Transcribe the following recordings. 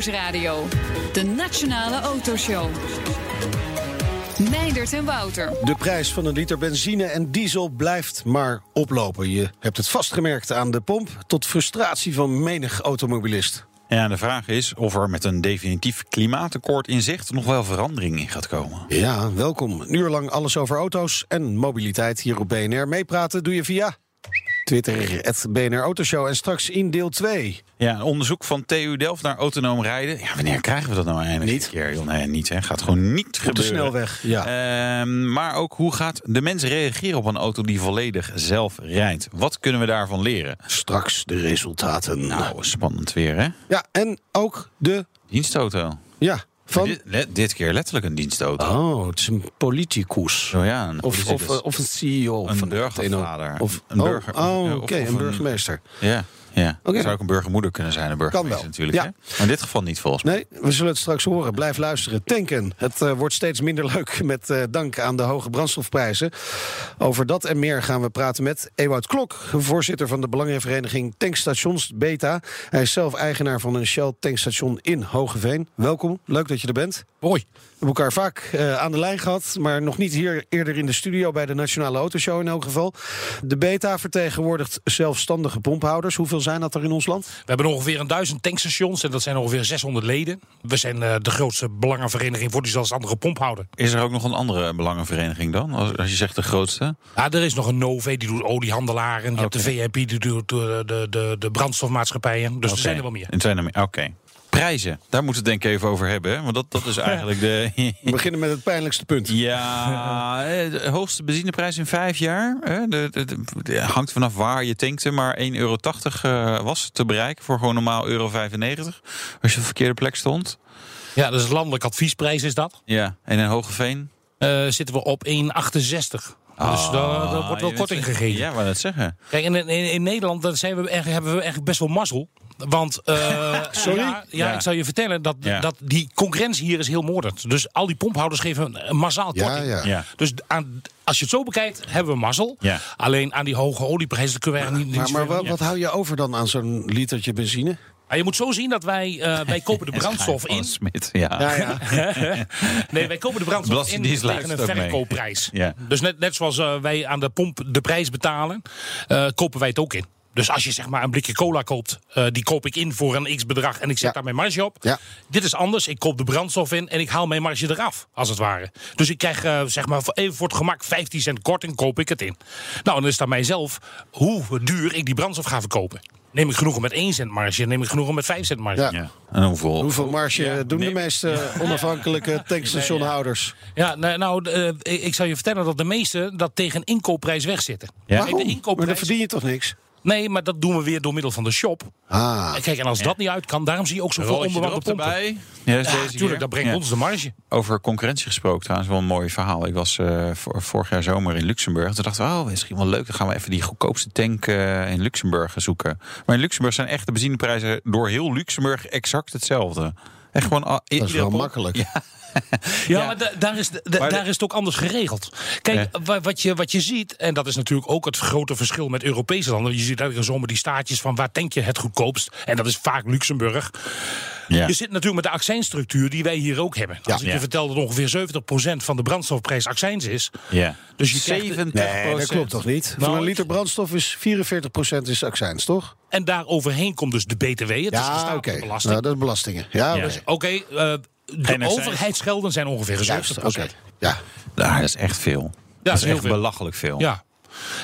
Nieuwsradio. De Nationale Autoshow. Meindert en Wouter. De prijs van een liter benzine en diesel blijft maar oplopen. Je hebt het vastgemerkt aan de pomp, tot frustratie van menig automobilist. Ja, de vraag is of er met een definitief klimaatakkoord in zicht nog wel verandering in gaat komen. Ja, welkom. Een uur lang alles over auto's en mobiliteit hier op BNR. Meepraten doe je via Twitter, het BNR Autoshow. En straks in deel 2. Ja, een onderzoek van TU Delft naar autonoom rijden. Ja, wanneer krijgen we dat nou eindelijk? Niet. keer? Joh, Nee, niet. Hè. Gaat gewoon niet Op de gebeuren. snelweg. Ja. Ehm, maar ook hoe gaat de mens reageren op een auto die volledig zelf rijdt? Wat kunnen we daarvan leren? Straks de resultaten. Nou, spannend weer, hè? Ja, en ook de. Dienstauto. Ja, van. Dit, dit keer letterlijk een dienstauto. Oh, het is een politicus. Zo ja, een Of, of, politicus. of een CEO. Een van burgervader. Of Een oh, burger- Oh, of- oké, een een- burgemeester. Ja. Zou ook een burgermoeder kunnen zijn, een burgemeester wel. natuurlijk. Ja. Hè? Maar in dit geval niet volgens mij. Nee, we zullen het straks horen. Blijf luisteren. Tanken. Het eh, wordt steeds minder leuk met eh, dank aan de hoge brandstofprijzen. Over dat en meer gaan we praten met Ewout Klok, voorzitter van de belangenvereniging Tankstations Beta. Hij is zelf eigenaar van een Shell tankstation in Hogeveen. Welkom, leuk dat je er bent. Hoi. We hebben elkaar vaak eh, aan de lijn gehad, maar nog niet hier eerder in de studio bij de Nationale Autoshow in elk geval. De Beta vertegenwoordigt zelfstandige pomphouders. Hoeveel zijn dat er in ons land? We hebben ongeveer een duizend tankstations en dat zijn ongeveer 600 leden. We zijn eh, de grootste belangenvereniging voor die zelfstandige pomphouder. Is er ook nog een andere belangenvereniging dan? Als, als je zegt de grootste? Ja, er is nog een Nove, die doet oliehandelaren. Je hebt de VNP, die doet de, de, de, de brandstofmaatschappijen. Dus er zijn er wel meer. Er zijn er meer. Oké. Prijzen, daar moeten we het denk ik even over hebben. hè? Want dat, dat is eigenlijk de... We beginnen met het pijnlijkste punt. Ja, eh, de hoogste benzineprijs in vijf jaar. hè? De, de, de- de- hangt vanaf waar je tankte, maar 1,80 euro eh, was te bereiken voor gewoon normaal euro 95. Als je op de verkeerde plek stond. Ja, dat is landelijk adviesprijs is dat. Ja, en in Hogeveen? Eh zitten we op 1,68. Dus daar, daar wordt wel korting bent- gegeven. Ja, wat het zeggen. Kijk, in, in, in Nederland dan zijn we echt, hebben we eigenlijk best wel mazzel. Want, eh, Sorry? Ja, ja, Ja. ik zal je vertellen dat, Ja. dat die concurrentie hier is heel moordend. Dus al die pomphouders geven een massaal korting. ja. Ja. Dus aan, als je het zo bekijkt, hebben we mazzel. Ja. Alleen aan die hoge olieprijzen kunnen we eigenlijk niet... Maar, niet maar zoveel wat, wat hou je over dan aan zo'n litertje benzine? Maar je moet zo zien dat wij, eh, wij kopen de brandstof in. Smit, ja. Ja, ja. Nee, wij kopen de brandstof in tegen een verkoopprijs. Ja. Dus net, net zoals eh, wij aan de pomp de prijs betalen, eh, kopen wij het ook in. Dus als je zeg maar een blikje cola koopt, eh, die koop ik in voor een x bedrag en ik zet Ja. daar mijn marge op. Ja. Dit is anders. Ik koop de brandstof in en ik haal mijn marge eraf, als het ware. Dus ik krijg zeg maar voor- even voor het gemak 15 cent korting, koop ik het in. Nou, en dan is het aan mijzelf hoe duur ik die brandstof ga verkopen. Neem ik genoegen met 1 cent marge, neem ik genoegen met 5 cent marge. Ja. Ja. En hoeveel? Hoeveel marge doen de meeste onafhankelijke tankstationhouders? Ja, nou, nou eh, ik zal je vertellen dat de meeste dat tegen een inkoopprijs wegzitten. Ja. Kijk, Waarom? de Maar inkoopprijs, dan verdien je toch niks? Nee, maar dat doen we weer door middel van de shop. Ah, Kijk, en als dat niet uit kan, daarom zie je ook zoveel erop pompen. erbij. Ja, dat is Ja, deze keer. tuurlijk, dat brengt Ja. ons de marge. Over concurrentie gesproken trouwens, wel een mooi verhaal. Ik was eh, vor- vorig jaar zomer in Luxemburg. Toen dachten we, oh, misschien wel leuk. Dan gaan we even die goedkoopste tank eh, in Luxemburg zoeken. Maar in Luxemburg zijn echt de benzineprijzen door heel Luxemburg exact hetzelfde. Echt gewoon... dat is wel makkelijk. Ja, Ja. maar da- daar, is, da- Maar daar is het ook anders geregeld. Kijk, wa- wat, je, wat je ziet, en dat is natuurlijk ook het grote verschil met Europese landen. Je ziet eigenlijk zomaar die staatjes van waar tank je het goedkoopst. En dat is vaak Luxemburg. Ja. Je zit natuurlijk met de accijnsstructuur die wij hier ook hebben. Als ik Ja. je vertel dat ongeveer 70% van de brandstofprijs accijns is. Ja. Dus je krijgt- 70 Nee, dat klopt toch niet? Van Nou, een liter brandstof is 44% is accijns, toch? En daar overheen komt dus de BTW. Het is Ja, oké. statelijke belasting. Nou, dat is belastingen. Ja, Ja. Oké, eh, de overheidsgelden zijn ongeveer 70%. juist. Oké. Ja. Nou, dat is echt veel. dat is heel echt veel. belachelijk veel. Ja.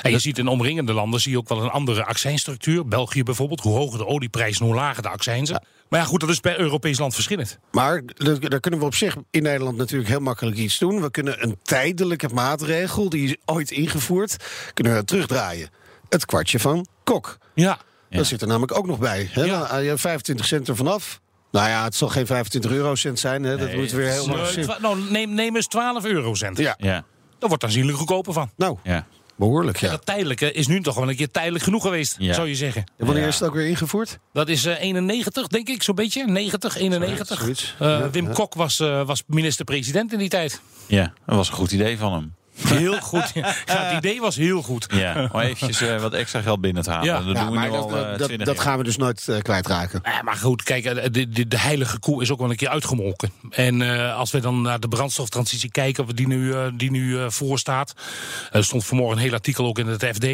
En je ziet in omringende landen zie je ook wel een andere accijnsstructuur. België bijvoorbeeld, hoe hoger de olieprijs, hoe lager de accijnzen. Maar ja, goed, dat is per Europees land verschillend. Maar daar kunnen we op zich in Nederland natuurlijk heel makkelijk iets doen. We kunnen een tijdelijke maatregel, die is ooit ingevoerd, kunnen we terugdraaien. Het kwartje van Kok. Ja. Dat zit er namelijk ook nog bij. Hè? Ja. Dan haal je 25 cent ervan af. Nou ja, het zal geen 25 eurocent zijn. Hè? dat Nee, moet weer twa- nou, neem, neem eens 12 eurocent. Ja, Ja, Daar wordt aanzienlijk goedkoper van. nou, ja. Behoorlijk, ja. Dat tijdelijke is nu toch wel een keer tijdelijk genoeg geweest, Ja. zou je zeggen. En wanneer Ja. is het ook weer ingevoerd? Dat is eh, 91, denk ik, zo'n beetje. 90, 91. Zoiets. Eh, Ja, Wim ja. Kok was, eh, was minister-president in die tijd. ja, dat was een goed idee van hem. Heel goed. Ja, het idee was heel goed. Ja, om eventjes eh, wat extra geld binnen te halen. Ja. Dat Ja, doen we maar al dat, eh, dat, 20 dat jaar. gaan we dus nooit eh, kwijtraken. Ja, maar goed, kijk, de, de, de heilige koe is ook wel een keer uitgemolken. En eh, als we dan naar de brandstoftransitie kijken, die nu, eh, die nu eh, voorstaat. Er stond vanmorgen een heel artikel ook in het FD.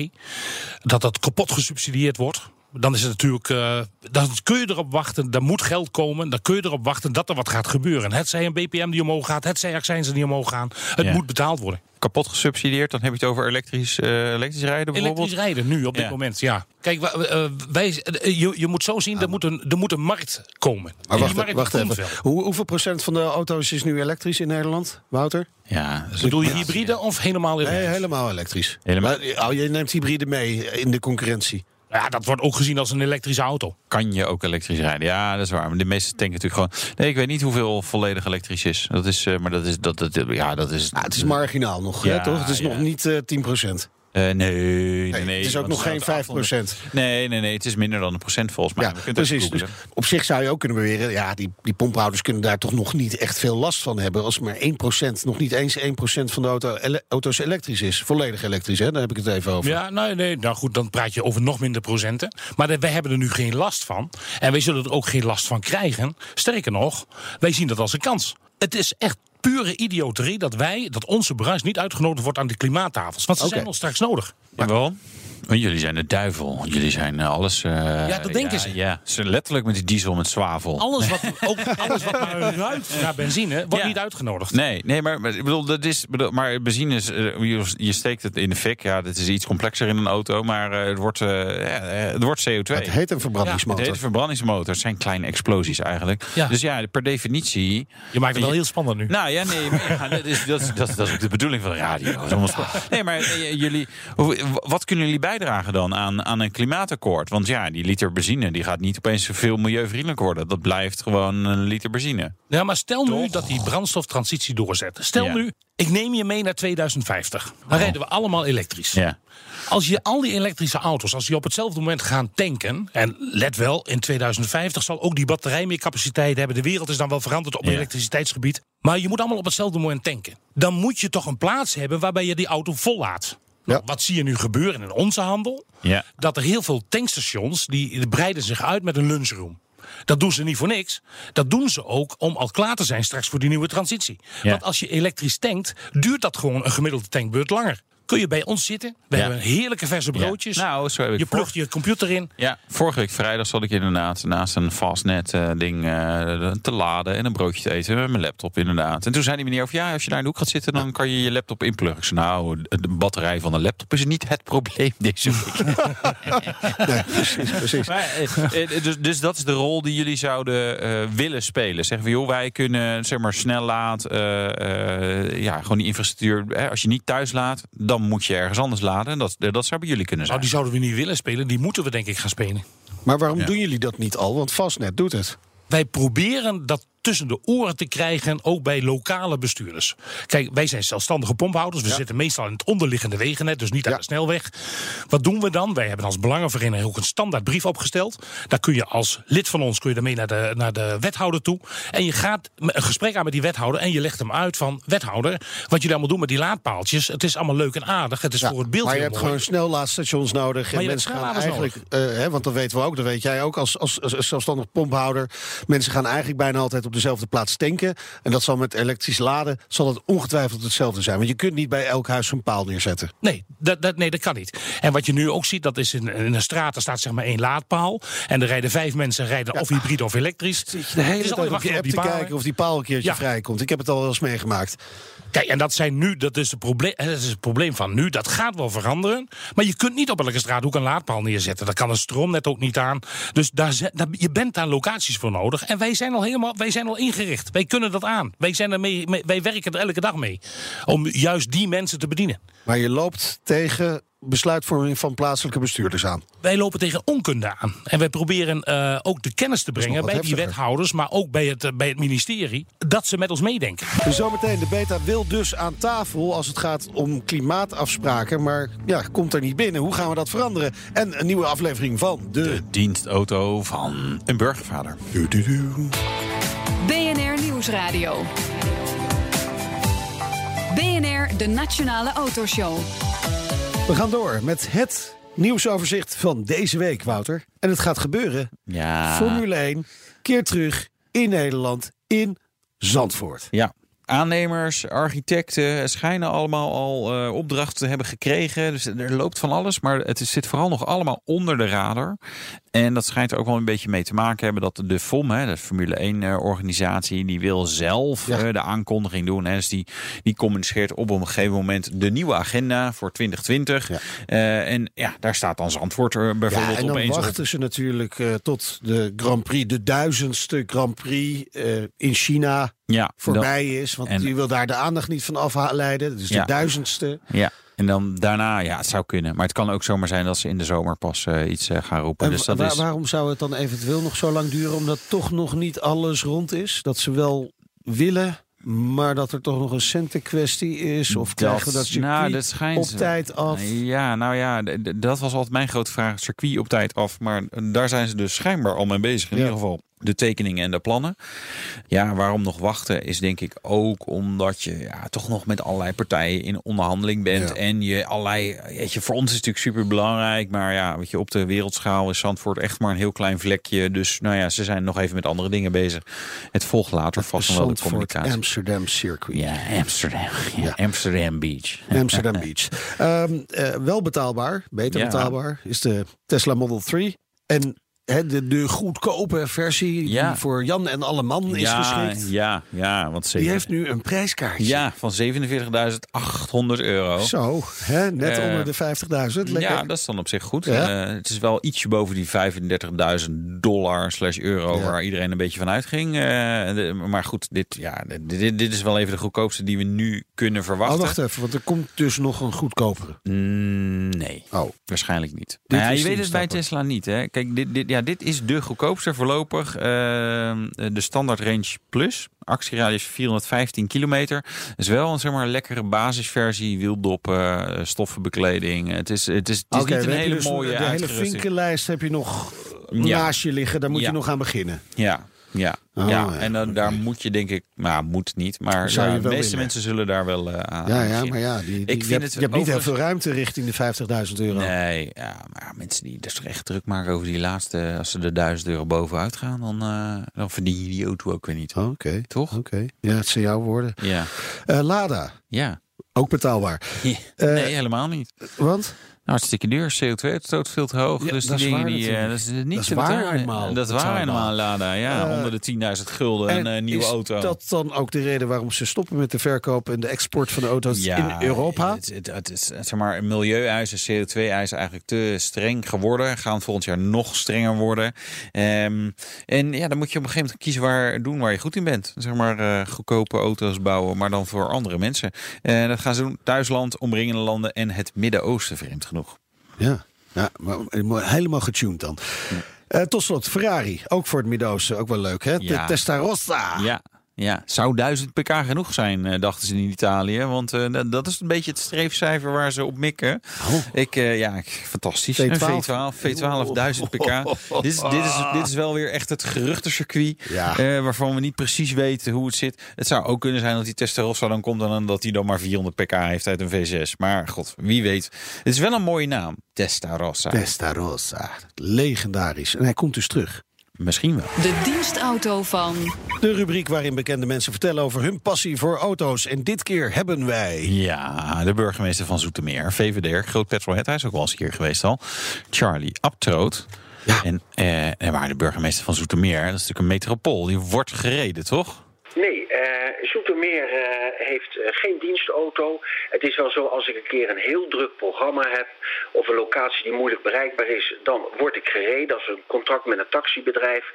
Dat dat kapot gesubsidieerd wordt. Dan is het natuurlijk. eh, dan kun je erop wachten, er moet geld komen. Dan kun je erop wachten dat er wat gaat gebeuren. Het zij een BPM die omhoog gaat, het zij accijnzen die omhoog gaan. Het Ja. moet betaald worden. Kapot gesubsidieerd, dan heb je het over elektrisch, eh, elektrisch rijden bijvoorbeeld. Elektrisch rijden nu op dit Ja. moment, ja. Kijk, eh, wij, je, je moet zo zien, er moet een, er moet een markt komen. Maar wacht, markt wacht komt even. wel. Hoe, hoeveel procent van de auto's is nu elektrisch in Nederland, Wouter? Ja, Bedoel je ja, hybride of helemaal Nee, elektrisch? helemaal elektrisch. Helemaal. Maar, oh, je neemt hybride mee in de concurrentie. Ja, dat wordt ook gezien als een elektrische auto. Kan je ook elektrisch rijden? Ja, dat is waar. Maar de meeste tanken natuurlijk gewoon. Nee, ik weet niet hoeveel volledig elektrisch is. Dat is, eh, maar dat is, dat, dat, ja, dat is. Ah, het is marginaal nog, Ja, hè, toch? Het is ja. nog niet eh 10 Eh, nee, nee, Nee, het is ook nog geen staat 5 800. procent. Nee, nee, nee. Het is minder dan een procent volgens mij. Ja, We kunnen het precies. Dus op zich zou je ook kunnen beweren... ja, die, die pomphouders kunnen daar toch nog niet echt veel last van hebben... als maar 1% nog niet eens 1% van de auto, ele- auto's elektrisch is. Volledig elektrisch, hè? daar heb ik het even over. Ja, nee, nee, nou goed, dan praat je over nog minder procenten. Maar de- wij hebben er nu geen last van. En wij zullen er ook geen last van krijgen. Sterker nog, wij zien dat als een kans. Het is echt pure idioterie dat wij, dat onze branche niet uitgenodigd wordt aan de klimaattafels. Want ze zijn ons straks nodig. Ja, waarom? Want jullie zijn de duivel. Jullie zijn eh, alles. eh, Ja, dat denken ze. Ja, ze letterlijk met die diesel met zwavel. Alles wat, ook alles wat maar ruikt naar benzine, wordt Ja. niet uitgenodigd. Nee, nee, maar maar ik bedoel, dat is, bedoel, maar benzine is, eh, je, je steekt het in de fik. Ja, dit is iets complexer in een auto, maar eh, het wordt, ja, het wordt CO2. Het heet een Het verbrandingsmotor. heet een verbrandingsmotor. Het zijn kleine explosies eigenlijk. Ja. Dus ja, per definitie. Je maakt het wel heel spannend nu. Nou ja, nee, maar ja, dat, is, dat, is, dat, is- dat is ook de bedoeling van de radio. Dat. Nee, maar jullie, wat kunnen jullie bijdragen dan aan, aan een klimaatakkoord? Want ja, die liter benzine die gaat niet opeens veel milieuvriendelijk worden. Dat blijft gewoon een liter benzine. Ja, maar stel nu dat die brandstoftransitie doorzet. Stel Ja. nu, ik neem je mee naar 2050. Dan rijden we allemaal elektrisch. Ja. Als je al die elektrische auto's, als die op hetzelfde moment gaan tanken. En let wel, in 2050 zal ook die batterij meer capaciteit hebben. De wereld is dan wel veranderd op Ja. elektriciteitsgebied. Maar je moet allemaal op hetzelfde moment tanken. Dan moet je toch een plaats hebben waarbij je die auto vollaadt. Nou, Ja. Wat zie je nu gebeuren in onze handel? Ja. Dat er heel veel tankstations die breiden zich uit met een lunchroom. Dat doen ze niet voor niks. Dat doen ze ook om al klaar te zijn straks voor die nieuwe transitie. Ja. Want als je elektrisch tankt, duurt dat gewoon een gemiddelde tankbeurt langer. Kun je bij ons zitten? We Ja. hebben heerlijke verse broodjes. Ja. Nou, zo heb ik je plugt je computer in. Ja, vorige week vrijdag zat ik inderdaad naast een fastnet eh, ding eh, te laden en een broodje te eten met mijn laptop inderdaad. En toen zei die meneer of ja, als je daar in de hoek gaat zitten, dan kan je je laptop inpluggen. Ik zei, nou, de batterij van de laptop is niet het probleem deze week. Nee, precies, precies. Maar, eh, dus, dus dat is de rol die jullie zouden eh, willen spelen. Zeggen we, joh, wij kunnen zeg maar snel laat, eh, eh, ja, gewoon die infrastructuur. Hè, als je niet thuis laat, dan moet je ergens anders laden. En dat, dat zou bij jullie kunnen zijn. Nou, die zouden we niet willen spelen. Die moeten we denk ik gaan spelen. Maar waarom Ja. doen jullie dat niet al? Want Fastnet doet het. Wij proberen dat tussen de oren te krijgen, ook bij lokale bestuurders. Kijk, wij zijn zelfstandige pomphouders. We Ja. zitten meestal in het onderliggende wegennet, dus niet aan Ja. de snelweg. Wat doen we dan? Wij hebben als belangenvereniging ook een standaard brief opgesteld. Daar kun je als lid van ons kun je daarmee naar de, naar de wethouder toe. En je gaat een gesprek aan met die wethouder en je legt hem uit van... wethouder, wat jullie allemaal doen met die laadpaaltjes... het is allemaal leuk en aardig, het is Ja, voor het beeld maar je hebt mooi. gewoon snellaadstations nodig. Maar En mensen gaan eigenlijk, eh, hè, want dat weten we ook, dat weet jij ook als, als, als zelfstandig pomphouder. Mensen gaan eigenlijk bijna altijd op dezelfde plaats tanken. En dat zal met elektrisch laden zal het ongetwijfeld hetzelfde zijn. Want je kunt niet bij elk huis zo'n paal neerzetten. Nee dat, dat, nee, dat kan niet. En wat je nu ook ziet, dat is in, in een straat, er staat zeg maar één laadpaal. En er rijden vijf mensen, rijden of hybride of elektrisch. Zit je de hele tijd op je app op te kijken of die paal een keertje Ja. vrijkomt. Ik heb het al wel eens meegemaakt. Kijk, en dat zijn nu, dat is, het probleem, dat is het probleem van nu. Dat gaat wel veranderen. Maar je kunt niet op elke straathoek een laadpaal neerzetten. Daar kan een stroomnet ook niet aan. Dus daar, je bent daar locaties voor nodig. En wij zijn al helemaal, wij zijn al ingericht. Wij kunnen dat aan. Wij, zijn er mee, mee- wij werken er elke dag mee. Om juist die mensen te bedienen. Maar je loopt tegen besluitvorming van plaatselijke bestuurders aan. Wij lopen tegen onkunde aan. En wij proberen eh, ook de kennis te brengen bij die wethouders, maar ook bij het, eh, bij het ministerie, dat ze met ons meedenken. Zometeen, de beta wil dus aan tafel als het gaat om klimaatafspraken. Maar ja, komt er niet binnen. Hoe gaan we dat veranderen? En een nieuwe aflevering van de... De dienstauto van een burgervader. Du- du- du. BNR Nieuwsradio. BNR, de Nationale Autoshow. We gaan door met het nieuwsoverzicht van deze week, Wouter. En het gaat gebeuren. Ja. Formule 1, keer terug in Nederland, in Zandvoort. Ja. Aannemers, architecten schijnen allemaal al eh, opdrachten te hebben gekregen. Dus er loopt van alles, maar het is- zit vooral nog allemaal onder de radar. En dat schijnt er ook wel een beetje mee te maken hebben dat de FOM, hè, de Formule 1-organisatie, die wil zelf Ja. eh, de aankondiging doen. Hè. Dus die, die communiceert op een gegeven moment de nieuwe agenda voor 2020. Ja. Eh, en ja, daar staat dan Zandvoort er Ja, bijvoorbeeld en dan opeens op. wachten ze natuurlijk eh, tot de Grand Prix, de duizendste Grand Prix eh, in China Ja, voorbij is. Want en- die wil daar de aandacht niet van afleiden. Dus de Ja. duizendste. Ja, en dan daarna, ja, het zou kunnen. Maar het kan ook zomaar zijn dat ze in de zomer pas eh, iets eh, gaan roepen. En dus dat is... waarom zou het dan eventueel nog zo lang duren? Omdat toch nog niet alles rond is? Dat ze wel willen, maar dat er toch nog een centenkwestie is? Of krijgen we dat circuit nou, dat op tijd af? Ja, nou ja, dat was altijd mijn grote vraag. Circuit op tijd af. Maar daar zijn ze dus schijnbaar al mee bezig. In Ja. ieder geval de tekeningen en de plannen. Ja, waarom nog wachten is denk ik ook omdat je ja, toch nog met allerlei partijen in onderhandeling bent. Ja. En je allerlei, weet je, voor ons is het natuurlijk super belangrijk. Maar ja, weet je, op de wereldschaal is Zandvoort echt maar een heel klein vlekje. Dus nou ja, ze zijn nog even met andere dingen bezig. Het volgt later vast nog wel de communicatie. Amsterdam Circuit. Ja, Amsterdam. Ja, Amsterdam Beach. Amsterdam Beach. Ehm, eh, wel betaalbaar, beter betaalbaar, is de Tesla Model 3. En de, de goedkope versie Ja. die voor Jan en alle man is ja, geschikt. ja, ja, want Die zeven, heeft nu een prijskaartje. ja, van 47.800 euro. Zo, hè, net Eh, onder de 50.000. Lekker. Ja, dat is dan op zich goed. Ja. Eh, het is wel ietsje boven die 35.000 dollar slash euro waar iedereen een beetje van uitging. Eh, de- maar goed, dit, ja, dit, dit is wel even de goedkoopste die we nu kunnen verwachten. Oh, wacht even, want er komt dus nog een goedkopere. Mm, nee. Oh, Waarschijnlijk niet. Nou ja, je weet het bij. Tesla niet. Hè? Kijk, dit, dit, ja, dit is de goedkoopste voorlopig. Ehm, de standaard range plus. Actieradius 415 kilometer. Dat is wel een zeg maar, lekkere basisversie. Wieldoppen, eh, stoffenbekleding. Het is, het is, het is niet een hele dus mooie De hele vinkenlijst heb je nog eh, Ja. naast je liggen. Daar moet Ja. je nog aan beginnen. Ja, ja. Oh, ja. ja, en dan, daar moet je denk ik, nou moet niet, maar Zou ja, de meeste willen. mensen zullen daar wel eh, aan Ja, ja, maar ja, die, die- Ik je vind hebt, het je hebt niet heel veel ruimte richting de 50.000 euro. Nee, ja, maar ja, mensen die toch echt druk maken over die laatste, als ze er 1000 euro bovenuit gaan, dan, eh, dan verdien je die auto ook weer niet. Oh, Oké, Toch? oké. Ja, het zijn jouw woorden. Ja. Eh, Lada, Ja. ook betaalbaar. Eh, nee, helemaal niet. Want? Nou, hartstikke duur. CO2-uitstoot veel te hoog. Ja, dus die dingen die. eh, natuurlijk. dat is niet Dat is waar eenmaal. Dat is waar helemaal, Lada. Ja, Eh, onder de 10.000 gulden en een nieuwe is auto. dat dan ook de reden waarom ze stoppen met de verkoop en de export van de auto's in Europa? Het, het, het is zeg maar, milieueisen, CO2-eisen eigenlijk te streng geworden. Gaan volgend jaar nog strenger worden. Ehm, en ja, dan moet je op een gegeven moment kiezen waar doen waar je goed in bent. Zeg maar eh, goedkope auto's bouwen, maar dan voor andere mensen. En dat gaan ze doen thuisland, omringende landen en het Midden-Oosten, vreemd genoeg. Ja, ja maar helemaal getuned dan. Eh, tot slot, Ferrari, ook voor het Midden-Oosten, ook wel leuk hè? De Ja. Testarossa. Ja. Ja, zou 1000 pk genoeg zijn, eh, dachten ze in Italië. Want eh, dat- is een beetje het streefcijfer waar ze op mikken. Oh. Ik, eh, ja, ik- fantastisch. V12. Een V12, V12, 1000 pk. dit, is, dit, is, dit is wel weer echt het geruchtencircuit. Ja. waarvan we niet precies weten hoe het zit. Het zou ook kunnen zijn dat die Testarossa dan komt... en dan dat hij dan maar 400 pk heeft uit een V6. Maar god, wie weet. Het is wel een mooie naam. Testarossa. Testarossa, legendarisch. En hij komt dus terug. Misschien wel. De dienstauto van... De rubriek waarin bekende mensen vertellen over hun passie voor auto's. En dit keer hebben wij... Ja, de burgemeester van Zoetermeer, VVD, groot petrolhead, hij is ook wel eens een keer geweest al. Charlie Abtroot. Ja. En, eh, en maar de burgemeester van Zoetermeer, dat is natuurlijk een metropool, die wordt gereden, toch? Nee, eh Zoetermeer eh, heeft eh, geen dienstauto. Het is wel zo, als ik een keer een heel druk programma heb... of een locatie die moeilijk bereikbaar is... dan word ik gereden. Dat is een contract met een taxibedrijf.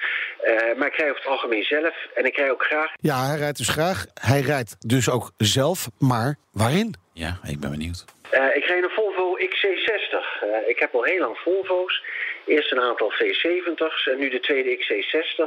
Eh, maar ik rij over het algemeen zelf. En ik rij ook graag Ja, hij rijdt dus graag. Hij rijdt dus ook zelf, maar waarin? Ja, ik ben benieuwd. Eh, ik reed een Volvo XC60. Eh, ik heb al heel lang Volvo's. Eerst een aantal V70's en nu de tweede XC60.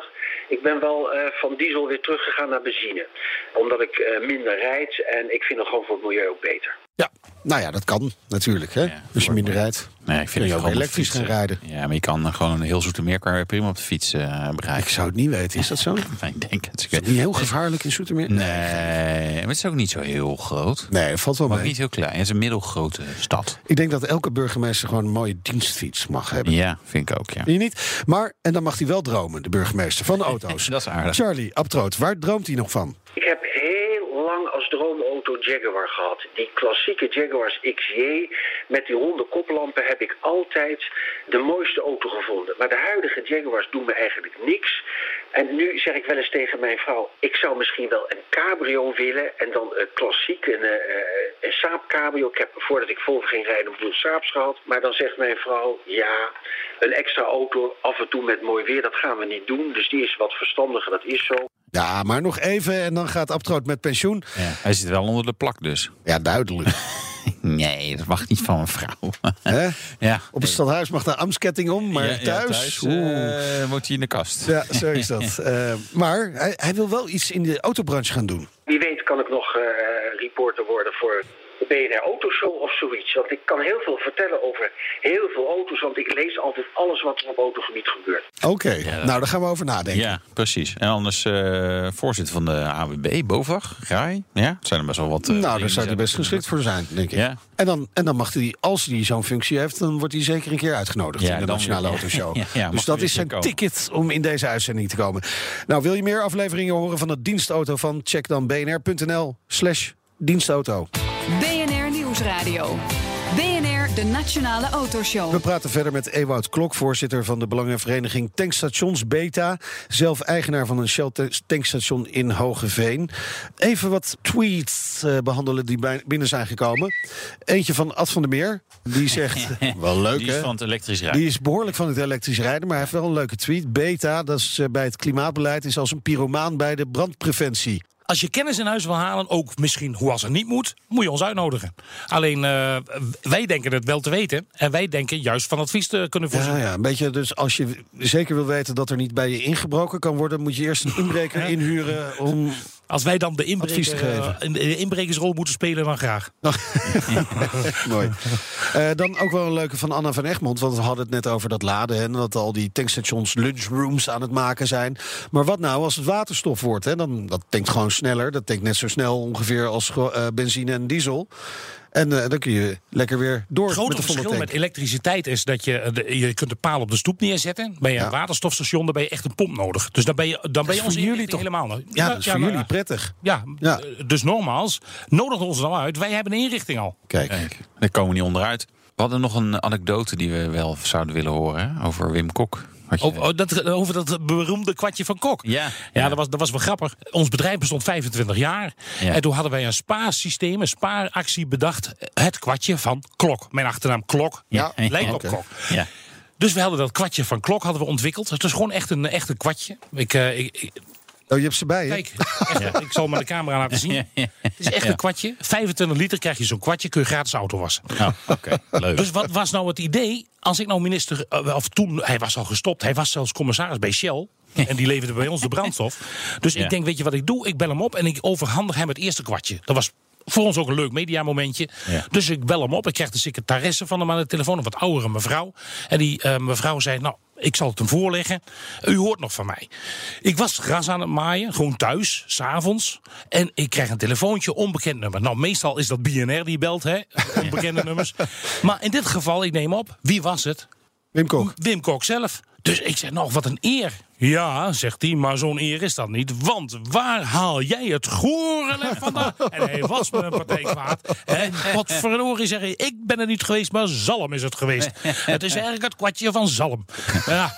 Ik ben wel eh, van diesel weer teruggegaan naar benzine. Omdat ik eh, minder rijd en ik vind het gewoon voor het milieu ook beter. Ja, nou ja, dat kan natuurlijk. Hè? Ja, Als je minder rijdt. Nee, ik vind je het ook elektrisch gaan rijden? Ja, maar je kan gewoon een heel zoete meer kan je prima op de fiets eh bereiken. Ik zou het niet weten. Is dat zo? Is Nee, ik denk het. dat niet heel gevaarlijk in Zoetermeer? Nee, maar het is ook niet zo heel groot. Nee, het valt wel Maar mee. niet heel klein. Het is een middelgrote stad. Ik denk dat elke burgemeester gewoon een mooie dienstfiets mag hebben. Ja, vind ik ook, ja. Je niet? Maar, en dan mag hij wel dromen, de burgemeester van de auto's. Dat is aardig. Charlie Abtroot, waar droomt hij nog van? Ik heb heel lang als droomauto Jaguar gehad. Die klassieke Jaguars XJ met die ronde koplampen heb ik altijd de mooiste auto gevonden. Maar de huidige Jaguars doen me eigenlijk niks. En nu zeg ik wel eens tegen mijn vrouw, ik zou misschien wel een cabrio willen. En dan een klassiek, een, eh, eh, een Saab cabrio. Ik heb voordat ik Volvo ging rijden een boel Saabs gehad. Maar dan zegt mijn vrouw, ja, een extra auto af en toe met mooi weer, dat gaan we niet doen. Dus die is wat verstandiger, dat is zo. Ja, maar nog even en dan gaat Abtroot met pensioen. Ja, hij zit wel onder de plak dus. Ja, duidelijk. Nee, dat mag niet van een vrouw. Hè? ja. Op het stadhuis mag de amsketting om, maar Ja, ja, thuis... oeh. eh, wordt hij in de kast. Ja, zo is dat. Eh, maar hij, hij wil wel iets in de autobranche gaan doen. Wie weet kan ik nog eh, reporter worden voor BNR Autoshow of zoiets. Want ik kan heel veel vertellen over heel veel auto's. Want ik lees altijd alles wat er op autogebied gebeurt. Oké, nou daar gaan we over nadenken. Ja, precies. En anders eh, voorzitter van de AWB, BOVAG, Graai. Ja, het zijn er best wel wat. eh, nou, daar zou hij die best geschikt voor zijn, denk ik. Ja. En, dan, en dan mag hij, als hij zo'n functie heeft, dan wordt hij zeker een keer uitgenodigd Ja, in de Nationale. Autoshow. Ja, dus dat is zijn komen. ticket om in deze uitzending te komen. Nou, wil je meer afleveringen horen van de dienstauto van? Check dan bnr.nl slash dienstauto. BNR Nieuwsradio. BNR, de Nationale Autoshow. We praten verder met Ewout Klok, voorzitter van de Belangenvereniging Tankstations Beta. Zelf eigenaar van een Shell ta- tankstation in Hogeveen. Even wat tweets eh, behandelen die binnen zijn gekomen. Eentje van Ad van der Meer. Die zegt, wel leuk Die is hè? van het elektrisch rijden. Die is behoorlijk van het elektrisch rijden, maar hij heeft wel een leuke tweet. Beta, dat is eh, bij het klimaatbeleid, is als een pyromaan bij de brandpreventie. Als je kennis in huis wil halen, ook misschien hoe als het niet moet, moet je ons uitnodigen. Alleen eh, wij denken het wel te weten. En wij denken juist van advies te kunnen voorzien. Ja, ja, een beetje. Dus als je zeker wil weten dat er niet bij je ingebroken kan worden, moet je eerst een inbreker inhuren om. Als wij dan de, inbreker, geven. eh, de inbrekersrol moeten spelen, dan graag. Mooi. Eh, dan ook wel een leuke van Anna van Egmond. Want we hadden het net over dat laden. hè, En dat al die tankstations lunchrooms aan het maken zijn. Maar wat nou als het waterstof wordt? Hè? Dan, dat tankt gewoon sneller. Dat tankt net zo snel ongeveer als eh, benzine en diesel. En eh, dan kun je lekker weer door Het grote met de volle verschil tank. met elektriciteit is dat je, eh, de- je kunt de paal op de stoep neerzetten. Ben je Ja. een waterstofstation, dan ben je echt een pomp nodig. Dus dan ben je, dan ben je voor onze jullie toch- helemaal nodig. Ja, dat is voor jullie prettig. Ja, Ja. eh, dus nogmaals, nodig ons dan uit. Wij hebben een inrichting al. Kijk. Kijk, daar komen we niet onderuit. We hadden nog een anekdote die we wel zouden willen horen over Wim Kok. Oh, dat, over dat beroemde kwartje van Kok. Ja. Ja, Ja. Dat, was, dat was wel grappig. Ons bedrijf bestond 25 jaar. Ja. En toen hadden wij een spaarsysteem, een spaaractie bedacht. Het kwartje van Klok. Mijn achternaam Klok. Ja. Lijkt op Kok. Ja. Dus we hadden dat kwartje van Klok hadden we ontwikkeld. Het is gewoon echt een, echt een kwartje. Ik, eh, ik- Oh, je hebt ze bij, hè? kijk, echt, ik zal maar de camera laten zien. Het is echt een kwartje. 25 liter krijg je zo'n kwartje, kun je gratis auto wassen. Oh, Oké, leuk. Dus wat was nou het idee? Als ik nou minister, eh, of toen, hij was al gestopt, hij was zelfs commissaris bij Shell. En die leverde bij ons de brandstof. Dus Ja. ik denk, weet je wat ik doe? Ik bel hem op en ik overhandig hem het eerste kwartje. Dat was voor ons ook een leuk mediamomentje. Ja. Dus ik bel hem op. Ik krijg de secretaresse van hem aan de telefoon, een wat oudere mevrouw. En die eh, mevrouw zei, nou, ik zal het hem voorleggen. U hoort nog van mij. Ik was gras aan het maaien, gewoon thuis, s'avonds. En ik krijg een telefoontje, onbekend nummer. Nou, meestal is dat BNR die belt, hè? Onbekende nummers. Maar in dit geval, ik neem op, wie was het? Wim Kok. Wim Kok zelf. Dus ik zeg, nou, wat een eer. Ja, zegt hij, maar zo'n eer is dat niet. Want waar haal jij het gorenlef vandaan? En hij was me een partij kwaad. En wat verdorie zeg je, ik ben er niet geweest, maar Zalm is het geweest. Het is eigenlijk het kwartje van Zalm. Ja,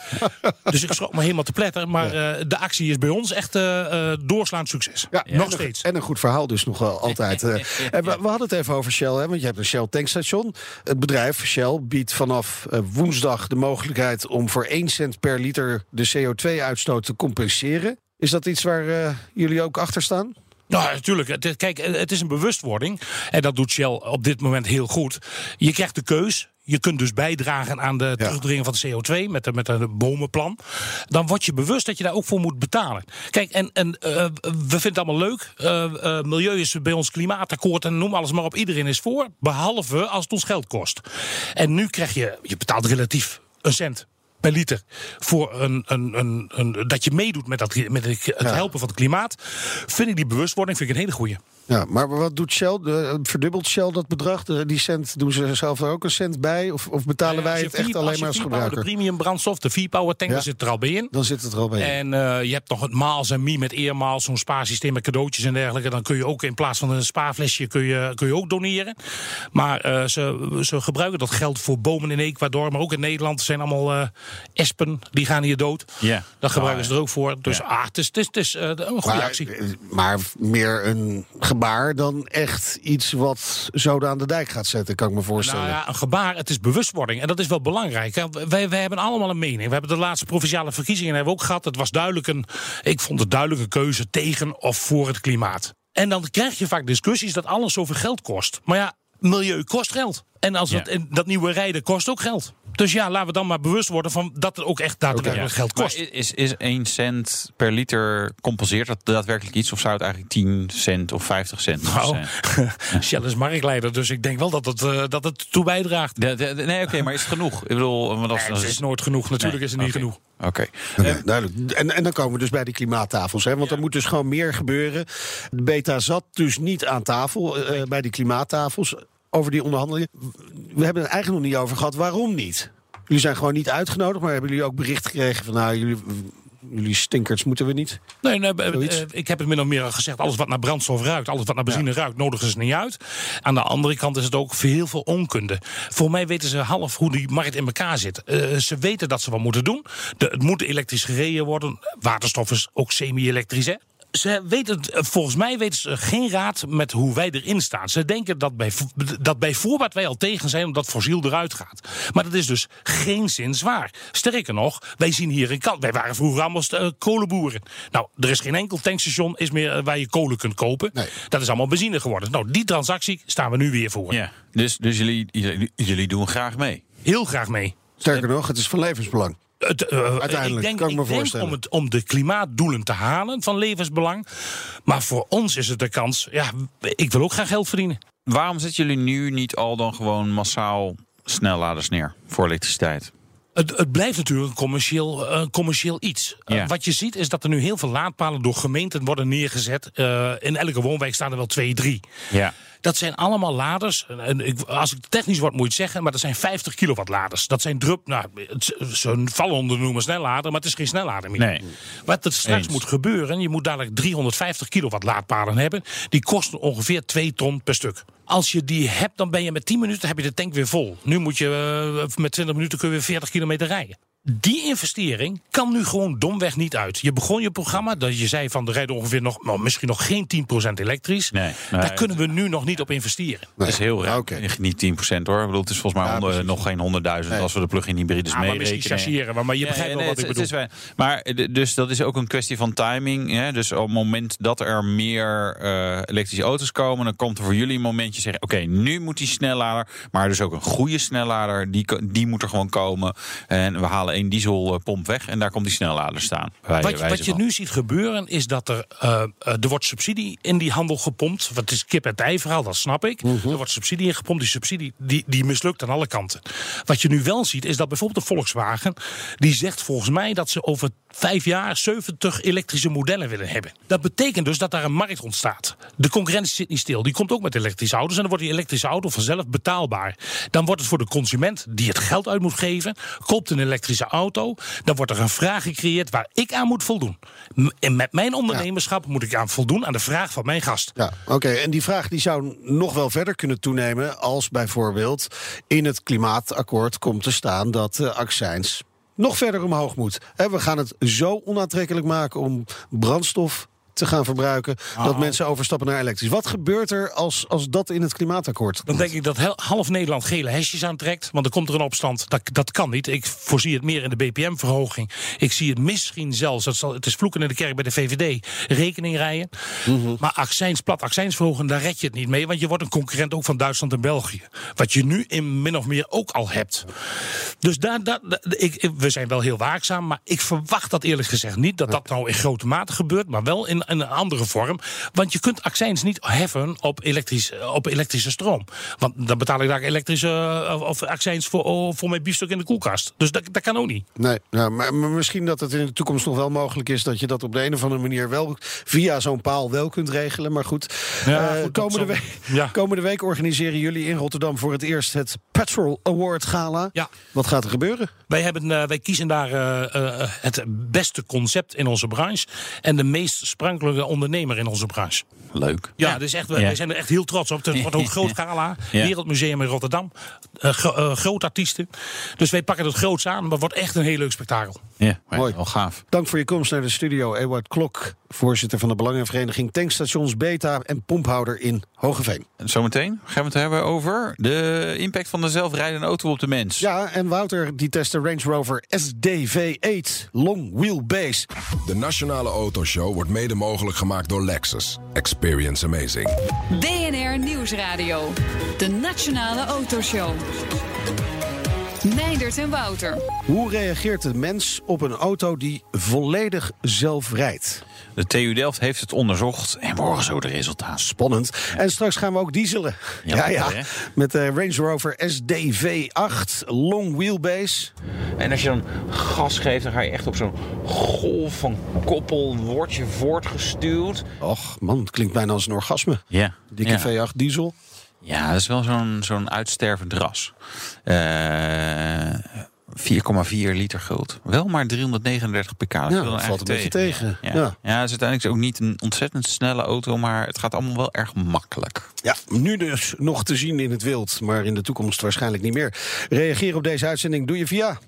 dus ik schrok me helemaal te pletter. Maar eh, de actie is bij ons echt eh, eh, doorslaand succes. Ja, Nog steeds. En een goed verhaal dus nog wel altijd. En we, we hadden het even over Shell, hè, want je hebt een Shell tankstation. Het bedrijf Shell biedt vanaf eh, woensdag de mogelijkheid om voor 1 cent per liter de CO2-uitstoot te compenseren. Is dat iets waar eh, jullie ook achter staan? Nou, natuurlijk. Kijk, het is een bewustwording. En dat doet Shell op dit moment heel goed. Je krijgt de keus. Je kunt dus bijdragen aan de terugdringen van de CO2 met, de, met een bomenplan. Dan word je bewust dat je daar ook voor moet betalen. Kijk, en, en uh, we vinden het allemaal leuk. Uh, uh, milieu is bij ons klimaatakkoord en noem alles maar op. Iedereen is voor. Behalve als het ons geld kost. En nu krijg je, je betaalt relatief een cent per liter voor een, een, een, een dat je meedoet met, dat, met het helpen van het klimaat. Vind ik die bewustwording vind ik een hele goede. Ja, maar wat doet Shell? De, verdubbelt Shell dat bedrag? De, die cent doen ze zelf er ook een cent bij? Of, of betalen wij het echt alleen maar als gebruiker? De premium brandstof, de V-Power tank, ja. zit er al bij in. Dan zit het er al bij in. En uh, je hebt nog het Maals en Mi met eermaals, zo'n spaarsysteem met cadeautjes en dergelijke. Dan kun je ook in plaats van een spaarflesje kun je, kun je ook doneren. Maar uh, ze, ze gebruiken dat geld voor bomen in Ecuador, maar ook in Nederland. Er zijn allemaal uh, espen, die gaan hier dood. Ja. Dat gebruiken ze er ook voor. Dus ja. ah, het is, het is, het is een goede maar, actie. Maar meer een gebaar dan echt iets wat zoden aan de dijk gaat zetten, kan ik me voorstellen. Nou ja, een gebaar, het is bewustwording. En dat is wel belangrijk. Wij, wij hebben allemaal een mening. We hebben de laatste provinciale verkiezingen hebben we ook gehad. Het was duidelijk een, ik vond het duidelijke keuze tegen of voor het klimaat. En dan krijg je vaak discussies dat alles zoveel geld kost. Maar ja, milieu kost geld. En als het, en dat nieuwe rijden kost ook geld. Dus ja, laten we dan maar bewust worden van dat het ook echt daadwerkelijk okay. geld kost. Maar is, is 1 cent per liter compenseert dat daadwerkelijk iets? Of zou het eigenlijk 10 cent of 50 cent nou, zijn? Shell is marktleider, dus ik denk wel dat het, uh, dat het toe bijdraagt. De, de, de, nee, oké, okay, maar is het genoeg? Ik bedoel, want als, nee, het is nooit genoeg. Natuurlijk nee, is het niet okay. genoeg. Oké. Okay. Okay, duidelijk. En, en dan komen we dus bij die klimaattafels. Hè? Want ja. er moet dus gewoon meer gebeuren. De beta zat dus niet aan tafel uh, bij die klimaattafels over die onderhandelingen. We hebben het eigenlijk nog niet over gehad. Waarom niet? Jullie zijn gewoon niet uitgenodigd, maar hebben jullie ook bericht gekregen van nou, jullie, jullie stinkers moeten we niet? Nee, nee uh, ik heb het min of meer gezegd. Alles wat naar brandstof ruikt, alles wat naar benzine ja. ruikt, nodigen ze niet uit. Aan de andere kant is het ook heel veel onkunde. Voor mij weten ze half hoe die markt in elkaar zit. Uh, ze weten dat ze wat moeten doen. De, het moet elektrisch gereden worden. Waterstof is ook semi-elektrisch, hè? Ze weten, volgens mij weten ze geen raad met hoe wij erin staan. Ze denken dat bij, dat bij voorbaat wij al tegen zijn omdat fossiel eruit gaat. Maar dat is dus geen zin zwaar. Sterker nog, wij zien hier een kant. Wij waren vroeger allemaal uh, kolenboeren. Nou, er is geen enkel tankstation is meer uh, waar je kolen kunt kopen. Nee. Dat is allemaal benzine geworden. Nou, die transactie staan we nu weer voor. Ja, dus dus jullie, jullie, jullie doen graag mee? Heel graag mee. Sterker nog, het is van levensbelang. Het, uh, Uiteindelijk, ik denk, kan ik me ik voorstellen. Denk om, het, om de klimaatdoelen te halen van levensbelang. Maar voor ons is het de kans, ja, ik wil ook graag geld verdienen. Waarom zetten jullie nu niet al dan gewoon massaal snelladers neer voor elektriciteit? Het, het, blijft natuurlijk een commercieel, uh, commercieel iets. Ja. Uh, wat je ziet is dat er nu heel veel laadpalen door gemeenten worden neergezet. Uh, in elke woonwijk staan er wel twee, drie. Ja. Dat zijn allemaal laders. En ik, als ik technisch word, moet je het zeggen. Maar dat zijn 50 kilowatt laders. Dat zijn drup. Nou, ze vallen onder de noemer snellader. Maar het is geen snellader meer. Nee. Wat er straks Eens. moet gebeuren. Je moet dadelijk 350 kilowatt laadpalen hebben. Die kosten ongeveer 2 ton per stuk. Als je die hebt, dan ben je met 10 minuten heb je de tank weer vol. Nu moet je uh, met 20 minuten kun je weer 40 kilometer rijden. Die investering kan nu gewoon domweg niet uit. Je begon je programma, dat je zei van er rijden ongeveer nog, nou, misschien nog geen 10% elektrisch. Nee, nee, Daar kunnen we nu nog niet op investeren. Dat is heel raar. Okay. Niet 10% hoor. Ik bedoel, het is volgens mij ja, onder, nog geen 100.000 nee. als we de plug-in hybrides ja, mee Misschien chargeren, maar, maar je begrijpt ja, wel wat het, ik bedoel. Het is, maar dus dat is ook een kwestie van timing. Hè? Dus op het moment dat er meer uh, elektrische auto's komen, dan komt er voor jullie een momentje zeggen: oké, okay, nu moet die snellader, maar dus ook een goede snellader, die, die moet er gewoon komen. En we halen één diesel pomp weg en daar komt die snellader staan. Wij, wat, wat je van. nu ziet gebeuren is dat er, uh, er wordt subsidie in die handel gepompt. Wat is kip en ei verhaal, dat snap ik. -huh. Er wordt subsidie in gepompt. Die subsidie die, die mislukt aan alle kanten. Wat je nu wel ziet is dat bijvoorbeeld de Volkswagen... die zegt volgens mij dat ze over vijf jaar 70 elektrische modellen willen hebben. Dat betekent dus dat daar een markt ontstaat. De concurrentie zit niet stil. Die komt ook met elektrische auto's. En dan wordt die elektrische auto vanzelf betaalbaar. Dan wordt het voor de consument die het geld uit moet geven... koopt een elektrische auto... dan wordt er een vraag gecreëerd waar ik aan moet voldoen. En met mijn ondernemerschap ja. moet ik aan voldoen aan de vraag van mijn gast. Ja, oké. Okay. En die vraag die zou nog wel verder kunnen toenemen... als bijvoorbeeld in het klimaatakkoord komt te staan dat uh, accijns nog verder omhoog moet. We gaan het zo onaantrekkelijk maken om brandstof te gaan verbruiken. Dat mensen overstappen naar elektrisch. Wat gebeurt er als, als dat in het klimaatakkoord Dan denk ik dat half Nederland gele hesjes aantrekt. Want dan komt er een opstand. Dat, dat kan niet. Ik voorzie het meer in de BPM-verhoging. Ik zie het misschien zelfs, dat zal, het is vloeken in de kerk bij de VVD, rekening rijden. Maar accijns, plat accijns verhogen, daar red je het niet mee. Want je wordt een concurrent ook van Duitsland en België. Wat je nu in min of meer ook al hebt. Dus daar, ik- we zijn wel heel waakzaam. Maar ik verwacht dat eerlijk gezegd niet. Dat dat nou in grote mate gebeurt. Maar wel in, een andere vorm. Want je kunt accijns niet heffen op, elektrisch, op elektrische stroom. Want dan betaal ik daar elektrische eh, of accijns voor, oh, voor mijn biefstuk in de koelkast. Dus dat, dat kan ook niet. Nee, nou, maar, maar misschien dat het in de toekomst nog wel mogelijk is... dat je dat op de een of andere manier wel via zo'n paal wel kunt regelen. Maar goed, Ja, eh, goed, komende, week, Ja. komende week organiseren jullie in Rotterdam... voor het eerst het Petrol Award Gala. Ja. Wat gaat er gebeuren? Wij, hebben, eh, wij kiezen daar eh, eh, het beste concept in onze branche. En de meest sprankelende ondernemer in onze branche. Leuk. Ja, dus echt, wij wij zijn er echt heel trots op. Het wordt ook een groot gala. Ja. Wereldmuseum in Rotterdam. Eh, gro- eh, groot artiesten. Dus wij pakken het groots aan. Maar het wordt echt een heel leuk spektakel. Ja, Mooi. Wel gaaf. Dank voor je komst naar de studio. Ewout Klok, voorzitter van de Belangenvereniging... Tankstations Beta en Pomphouder in Hogeveen. En Zometeen gaan we het hebben over de impact van de zelfrijdende auto op de mens. Ja, en Wouter die test de Range Rover SDV8 Long Wheelbase. De Nationale Autoshow wordt mede mogelijk gemaakt door Lexus. Experience amazing. BNR Nieuwsradio. De Nationale Autoshow. Meindert en Wouter. Hoe reageert de mens op een auto die volledig zelf rijdt? De TU Delft heeft het onderzocht en morgen zo de resultaten. Spannend. En straks gaan we ook dieselen. Ja, Ja, ja. mooi, hè? Met de Range Rover SDV8 Long Wheelbase. En als je dan gas geeft, dan ga je echt op zo'n golf van koppel, word je voortgestuwd. Och man, het klinkt bijna als een orgasme. Ja. Dikke ja. V8 diesel. Ja, dat is wel zo'n zo'n uitstervend ras. Eh 4,4 liter groot. Wel maar 339 pk. Ja, dat valt een beetje tegen. Ja. Ja. Ja. het is uiteindelijk ook niet een ontzettend snelle auto, maar het gaat allemaal wel erg makkelijk. Ja, nu dus nog te zien in het wild, maar in de toekomst waarschijnlijk niet meer. Reageer op deze uitzending doe je via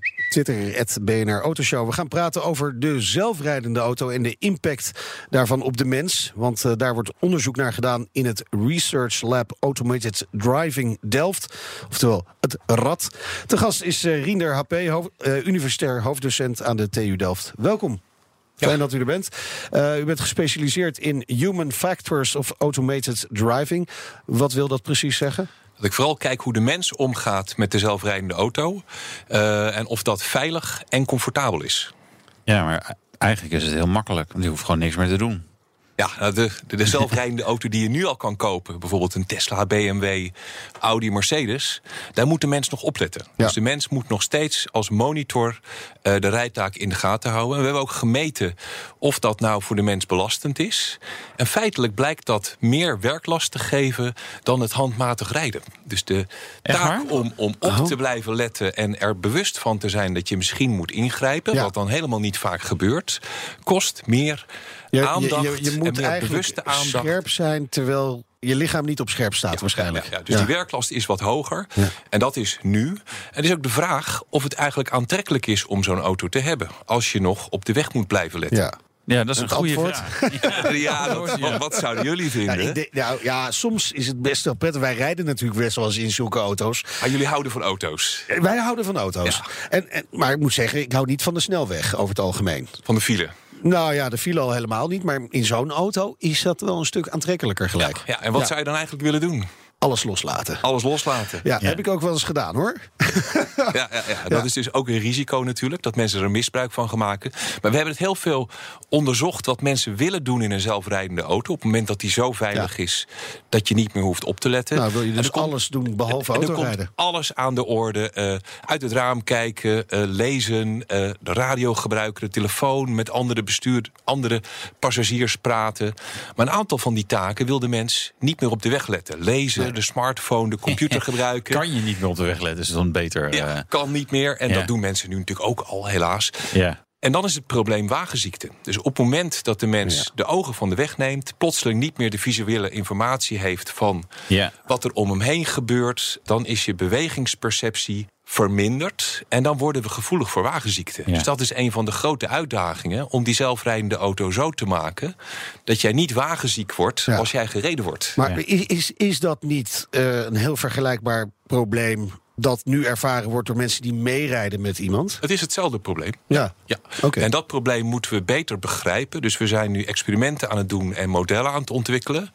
Twitter, het BNR Autoshow. We gaan praten over de zelfrijdende auto en de impact daarvan op de mens. Want eh, daar wordt onderzoek naar gedaan in het Research Lab Automated Driving Delft. Oftewel het RAD. Te gast is eh, Riender HP, hoofd- eh, universitair hoofddocent aan de TU Delft. Welkom. Fijn dat u er bent. U bent gespecialiseerd in Human Factors of Automated Driving. Wat wil dat precies zeggen? Dat ik vooral kijk hoe de mens omgaat met de zelfrijdende auto. eh, en of dat veilig en comfortabel is. Ja, maar eigenlijk is het heel makkelijk. Want je hoeft gewoon niks meer te doen. Ja, nou, de, de, de zelfrijdende auto die je nu al kan kopen, bijvoorbeeld een Tesla, BMW, Audi, Mercedes, daar moet de mens nog opletten. Ja. Dus de mens moet nog steeds als monitor eh, de rijtaak in de gaten houden. En we hebben ook gemeten of dat nou voor de mens belastend is. En feitelijk blijkt dat meer werklast te geven dan het handmatig rijden. Dus de taak om, om op te blijven letten en er bewust van te zijn dat je misschien moet ingrijpen, Ja. wat dan helemaal niet vaak gebeurt, kost meer Je, aandacht je, je, je en moet meer eigenlijk bewuste aandacht. scherp zijn terwijl je lichaam niet op scherp staat waarschijnlijk. Ja, ja, dus die werklast is wat hoger. Ja. En dat is nu. En het is ook de vraag of het eigenlijk aantrekkelijk is om zo'n auto te hebben. Als je nog op de weg moet blijven letten. Ja. Ja, dat is een goede antwoord? vraag. Ja, dat- wat, wat zouden jullie Ja, vinden? nou, ja, soms is het best wel prettig. Wij rijden natuurlijk best wel eens in zulke auto's. Ah, jullie houden van auto's. Wij houden van auto's. En, en, maar ik moet zeggen, ik hou niet van de snelweg over het algemeen. Van de file. Nou ja, de file al helemaal niet. Maar in zo'n auto is dat wel een stuk aantrekkelijker gelijk. Ja, en wat Ja. zou je dan eigenlijk willen doen? Alles loslaten. Alles loslaten. Ja, heb ik ook wel eens gedaan hoor. Ja, ja, ja. Dat is dus ook een risico natuurlijk, dat mensen er misbruik van gaan maken. Maar we hebben het heel veel onderzocht wat mensen willen doen in een zelfrijdende auto. Op het moment dat die zo veilig is dat je niet meer hoeft op te letten. Nou, wil je dus komt- alles doen behalve en autorijden. komt alles aan de orde. eh, uit het raam kijken, eh, lezen, eh, de radio gebruiken, de telefoon met andere bestuur, andere passagiers praten. Maar een aantal van die taken wil de mens niet meer op de weg letten. Lezen, de smartphone, de computer gebruiken. Kan je niet meer op de weg letten, is dan beter. Ja, eh, kan niet meer. En ja. dat doen mensen nu natuurlijk ook al, helaas. ja. En dan is het probleem wagenziekte. Dus op het moment dat de mens de ogen van de weg neemt... plotseling niet meer de visuele informatie heeft van Ja. wat er om hem heen gebeurt... dan is je bewegingsperceptie vermindert. En dan worden we gevoelig voor wagenziekten. Ja. Dus dat is een van de grote uitdagingen... om die zelfrijdende auto zo te maken... dat jij niet wagenziek wordt Ja. als jij gereden wordt. Maar is, is, is dat niet eh, een heel vergelijkbaar probleem... dat nu ervaren wordt door mensen die meerijden met iemand? Het is hetzelfde probleem. Ja. Ja. Oké. En dat probleem moeten we beter begrijpen. Dus we zijn nu experimenten aan het doen en modellen aan het ontwikkelen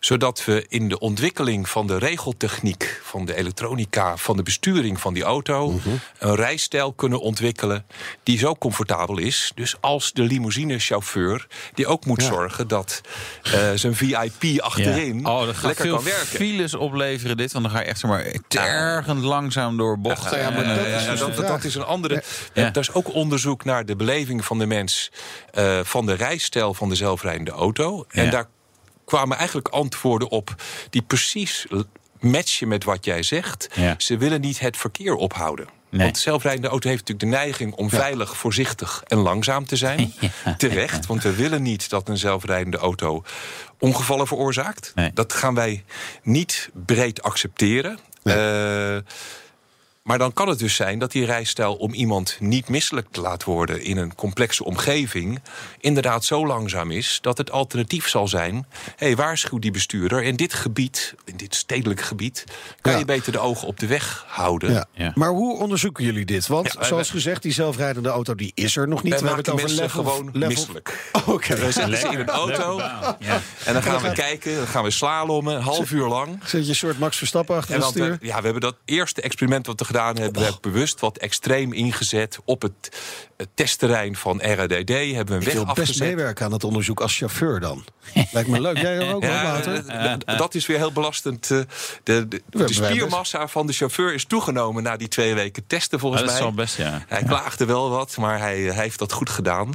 zodat we in de ontwikkeling van de regeltechniek, van de elektronica, van de besturing van die auto, Mhm. een rijstijl kunnen ontwikkelen die zo comfortabel is. Dus als de limousinechauffeur, die ook moet Ja. zorgen dat eh, zijn VIP achterin Oh, dat gaat lekker veel kan werken. files opleveren dit. Want dan ga je echt maar, tergend langzaam door bochten. Ja, maar En, dat eh, is dus dat, dat, is een andere. Er is ook onderzoek naar de beleving van de mens eh, van de rijstijl van de zelfrijdende auto. En daar kwamen eigenlijk antwoorden op die precies matchen met wat jij zegt. Ja. Ze willen niet het verkeer ophouden. Nee. Want de zelfrijdende auto heeft natuurlijk de neiging om veilig, voorzichtig en langzaam te zijn. Terecht, want we willen niet dat een zelfrijdende auto ongevallen veroorzaakt. Nee. Dat gaan wij niet breed accepteren. Eh, maar dan kan het dus zijn dat die rijstijl om iemand niet misselijk te laten worden in een complexe omgeving, inderdaad zo langzaam is dat het alternatief zal zijn. Hé, hey, waarschuw die bestuurder. In dit gebied, in dit stedelijk gebied, kan Ja. je beter de ogen op de weg houden. Ja. Ja. Maar hoe onderzoeken jullie dit? Want zoals gezegd, die zelfrijdende auto die is er nog niet. Wij We hebben maken het over mensen level, gewoon level... misselijk. Oh, Oké. We zetten ze in een auto Ja. en dan gaan we kijken, dan gaan we slalommen, een half uur lang. Zet je een soort Max Verstappen achter En het stuur? eh, ja, we hebben dat eerste experiment wat we gedaan hebben, we hebben bewust wat extreem ingezet op het, het testterrein van RADD. Hebben we een Ik weg wil best meewerken aan het onderzoek als chauffeur dan. Lijkt me leuk. Jij ook Ja, dat is weer heel belastend. eh, De, de, de, hebben spiermassa van de chauffeur is toegenomen na die twee weken testen, volgens dat is mij. best, ja. Hij klaagde wel wat, maar hij, hij heeft dat goed gedaan.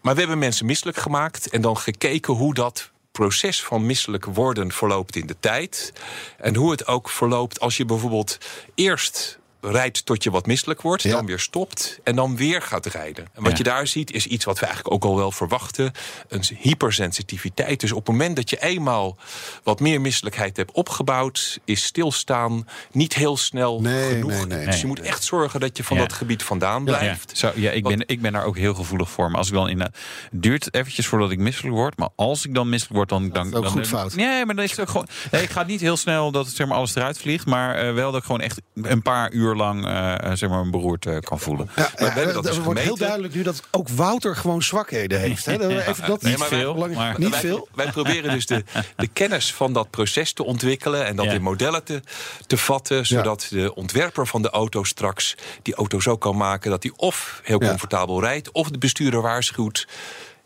Maar we hebben mensen misselijk gemaakt en dan gekeken hoe dat proces van misselijk worden verloopt in de tijd. En hoe het ook verloopt als je bijvoorbeeld eerst rijdt tot je wat misselijk wordt, Ja. dan weer stopt en dan weer gaat rijden. En wat Ja. je daar ziet is iets wat we eigenlijk ook al wel verwachten. Een hypersensitiviteit. Dus op het moment dat je eenmaal wat meer misselijkheid hebt opgebouwd, is stilstaan niet heel snel Nee, genoeg. nee, nee. Dus je moet echt zorgen dat je van Ja. dat gebied vandaan Ja, blijft. zo, ja ik, ben, ik ben daar ook heel gevoelig voor. Maar als ik dan in. Het duurt eventjes voordat ik misselijk word. Maar als ik dan misselijk word, dan. dan is ook dan, goed fout. Nee, maar dan is het ook gewoon. Nee, ik ga niet heel snel dat het, zeg maar, alles eruit vliegt. Maar eh, wel dat ik gewoon echt een paar uur lang eh, zeg maar, een beroerte kan voelen. Ja, we hebben dat er dus wordt heel duidelijk nu dat ook Wouter gewoon zwakheden heeft. Hè? Even dat Nee, niet maar wij- veel. maar- niet wij, veel. wij proberen dus de, de kennis van dat proces te ontwikkelen en dat in modellen te, te vatten, zodat de ontwerper van de auto straks die auto zo kan maken dat hij of heel comfortabel rijdt, of de bestuurder waarschuwt.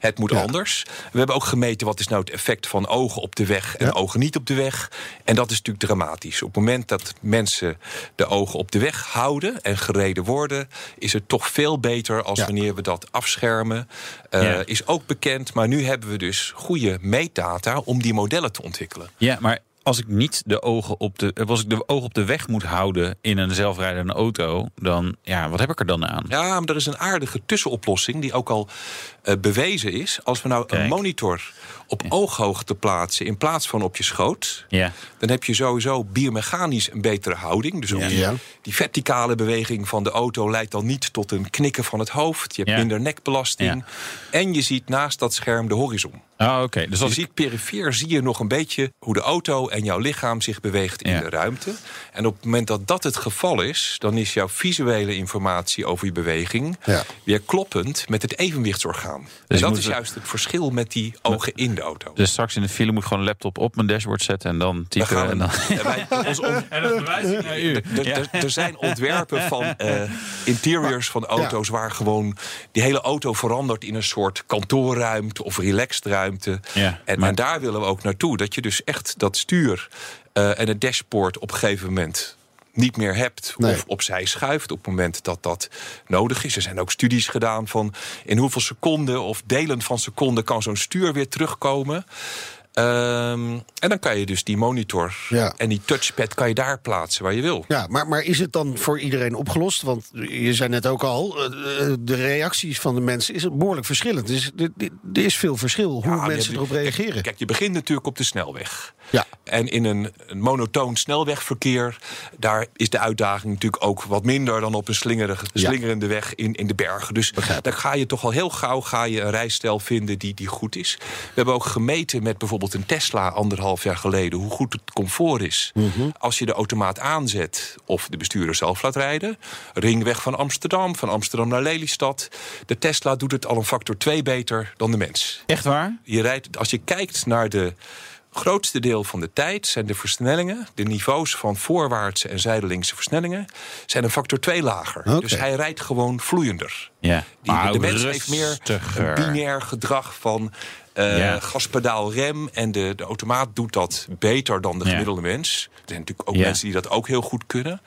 Het moet Ja. anders. We hebben ook gemeten wat is nou het effect van ogen op de weg en Ja. ogen niet op de weg. En dat is natuurlijk dramatisch. Op het moment dat mensen de ogen op de weg houden en gereden worden, is het toch veel beter als Ja. wanneer we dat afschermen. Eh, Ja. Is ook bekend, maar nu hebben we dus goede meetdata om die modellen te ontwikkelen. Ja, maar als ik niet de ogen op de. Als ik de ogen op de weg moet houden in een zelfrijdende auto, dan. Ja, wat heb ik er dan aan? Ja, maar er is een aardige tussenoplossing die ook al eh, bewezen is. Als we nou een monitor op ooghoogte plaatsen in plaats van op je schoot, Ja. dan heb je sowieso biomechanisch een betere houding. Dus ook Ja. die, verticale beweging van de auto leidt dan niet tot een knikken van het hoofd. Je hebt Ja. minder nekbelasting. En je ziet naast dat scherm de horizon. Ah, oké. Dus Dus als je ik. ziet perifeer zie je nog een beetje hoe de auto en jouw lichaam zich beweegt in Ja. de ruimte. En op het moment dat dat het geval is, dan is jouw visuele informatie over je beweging Ja. weer kloppend met het evenwichtsorgaan. En dat is juist het verschil met die ogen in de auto. Dus straks in de film moet ik gewoon een laptop op mijn dashboard zetten en dan typen. En dan... En wij- ons on- En dat bewijs ik naar u. Er- zijn ontwerpen van eh, interiors van auto's waar gewoon die hele auto verandert in een soort kantoorruimte of relaxed ruimte. Ja, en, maar- en daar willen we ook naartoe. Dat je dus echt dat stuur eh, en het dashboard op een gegeven moment niet meer hebt Nee. of opzij schuift op het moment dat dat nodig is. Er zijn ook studies gedaan van in hoeveel seconden of delen van seconden kan zo'n stuur weer terugkomen. Ehm, en dan kan je dus die monitor Ja. en die touchpad kan je daar plaatsen waar je wil. Ja, maar, maar is het dan voor iedereen opgelost? Want je zei net ook al, eh, eh, de reacties van de mensen is behoorlijk verschillend. Dus er er is veel verschil hoe Ja, mensen erop reageren. Kijk, je begint natuurlijk op de snelweg. Ja. En in een, een monotoon snelwegverkeer, daar is de uitdaging natuurlijk ook wat minder dan op een slingerige, Ja. slingerende weg in, in de bergen. Dus Begrijp daar ga je toch al heel gauw ga je een rijstijl vinden die, die goed is. We hebben ook gemeten met bijvoorbeeld een Tesla anderhalf jaar geleden hoe goed het comfort is. Mhm. Als je de automaat aanzet of de bestuurder zelf laat rijden. Ringweg van Amsterdam, van Amsterdam naar Lelystad. De Tesla doet het al een factor 2 beter dan de mens. Echt waar? Je rijdt, als je kijkt naar de grootste deel van de tijd, zijn de versnellingen, de niveaus van voorwaartse en zijdelingse versnellingen, zijn een factor 2 lager. Dus hij rijdt gewoon vloeiender. Ja. Die, Maar de mens heeft meer binair gedrag van Ja. gaspedaal rem. En de, de automaat doet dat beter dan de Ja. gemiddelde mens. Er zijn natuurlijk ook mensen die dat ook heel goed kunnen.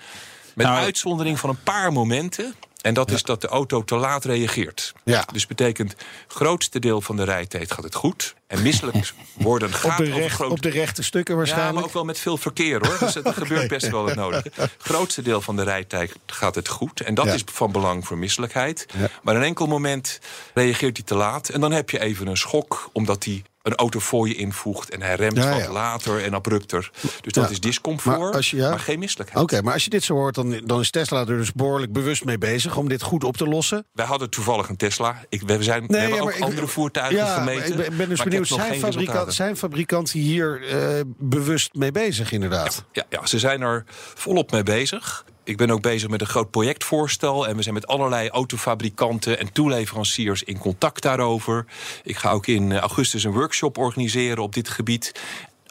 Met Nou, uitzondering van een paar momenten. En dat is dat de auto te laat reageert. Ja. Dus betekent, grootste deel van de rijtijd gaat het goed. En misselijk worden gaat Op de, recht, groot- op de rechte stukken ja, waarschijnlijk. maar ook wel met veel verkeer hoor. Dus er gebeurt best wel het nodige. Het grootste deel van de rijtijd gaat het goed. En dat Ja. is van belang voor misselijkheid. Ja. Maar een enkel moment reageert hij te laat. En dan heb je even een schok, omdat hij een auto voor je invoegt. En hij remt Ja, wat later en abrupter. Dus dat Ja. is discomfort, Maar als je- ja. geen misselijkheid. Oké, maar als je dit zo hoort, dan, dan is Tesla er dus behoorlijk bewust mee bezig om dit goed op te lossen. Wij hadden toevallig een Tesla. Ik, we, zijn, we hebben ook ik- andere voertuigen ja, gemeten. maar Ik ben, dus benieuwd, zijn, fabrikant, zijn fabrikanten hier eh, bewust mee bezig inderdaad? Ja, ja, ze zijn er volop mee bezig. Ik ben ook bezig met een groot projectvoorstel. En we zijn met allerlei autofabrikanten en toeleveranciers in contact daarover. Ik ga ook in augustus een workshop organiseren op dit gebied.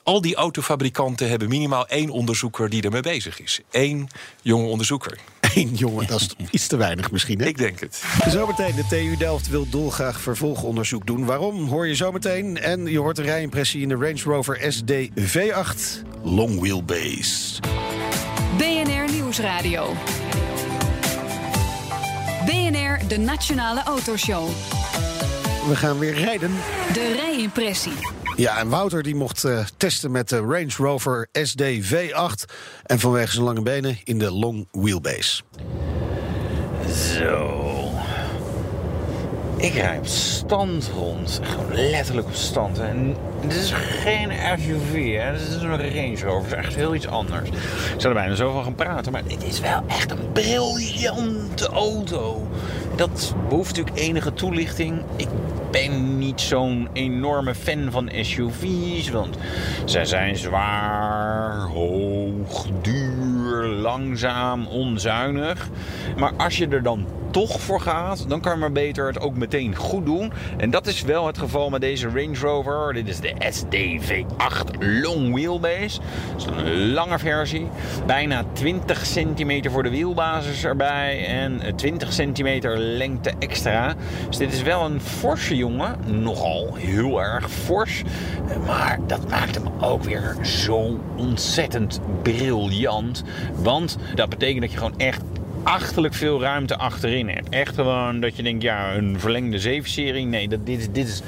Al die autofabrikanten hebben minimaal één onderzoeker die ermee bezig is. Eén jonge onderzoeker. Eén jongen, dat is iets te weinig misschien. Hè? Ik denk het. Zometeen, de TU Delft wil dolgraag vervolgonderzoek doen. Waarom, hoor je zometeen. En je hoort een rijimpressie in de Range Rover SD V8 Long Wheelbase. BNR Nieuwsradio. BNR, de Nationale Autoshow. We gaan weer rijden. De rijimpressie. Ja, en Wouter die mocht eh, testen met de Range Rover SD V8. En vanwege zijn lange benen in de Long Wheelbase. Zo. Ik rij op stand rond. Gewoon letterlijk op stand. En dit is geen SUV, hè. Dit is een Range Rover. Echt heel iets anders. Ik zou er bijna zo gaan praten. Maar dit is wel echt een briljante auto. Dat behoeft natuurlijk enige toelichting. Ik ben niet zo'n enorme fan van SUV's. Want zij zijn zwaar, hoog, duur, langzaam, onzuinig. Maar als je er dan toch voor gaat, dan kan maar beter het ook meteen goed doen. En dat is wel het geval met deze Range Rover. Dit is de SDV8 Long Wheelbase. Is een lange versie. Bijna 20 centimeter voor de wielbasis erbij. En 20 centimeter lengte extra. Dus dit is wel een forse jongen. Nogal heel erg fors. Maar dat maakt hem ook weer zo ontzettend briljant. Want dat betekent dat je gewoon echt achterlijk veel ruimte achterin hebt. Echt gewoon dat je denkt, ja, een verlengde 7-serie. Nee, dat, dit, dit is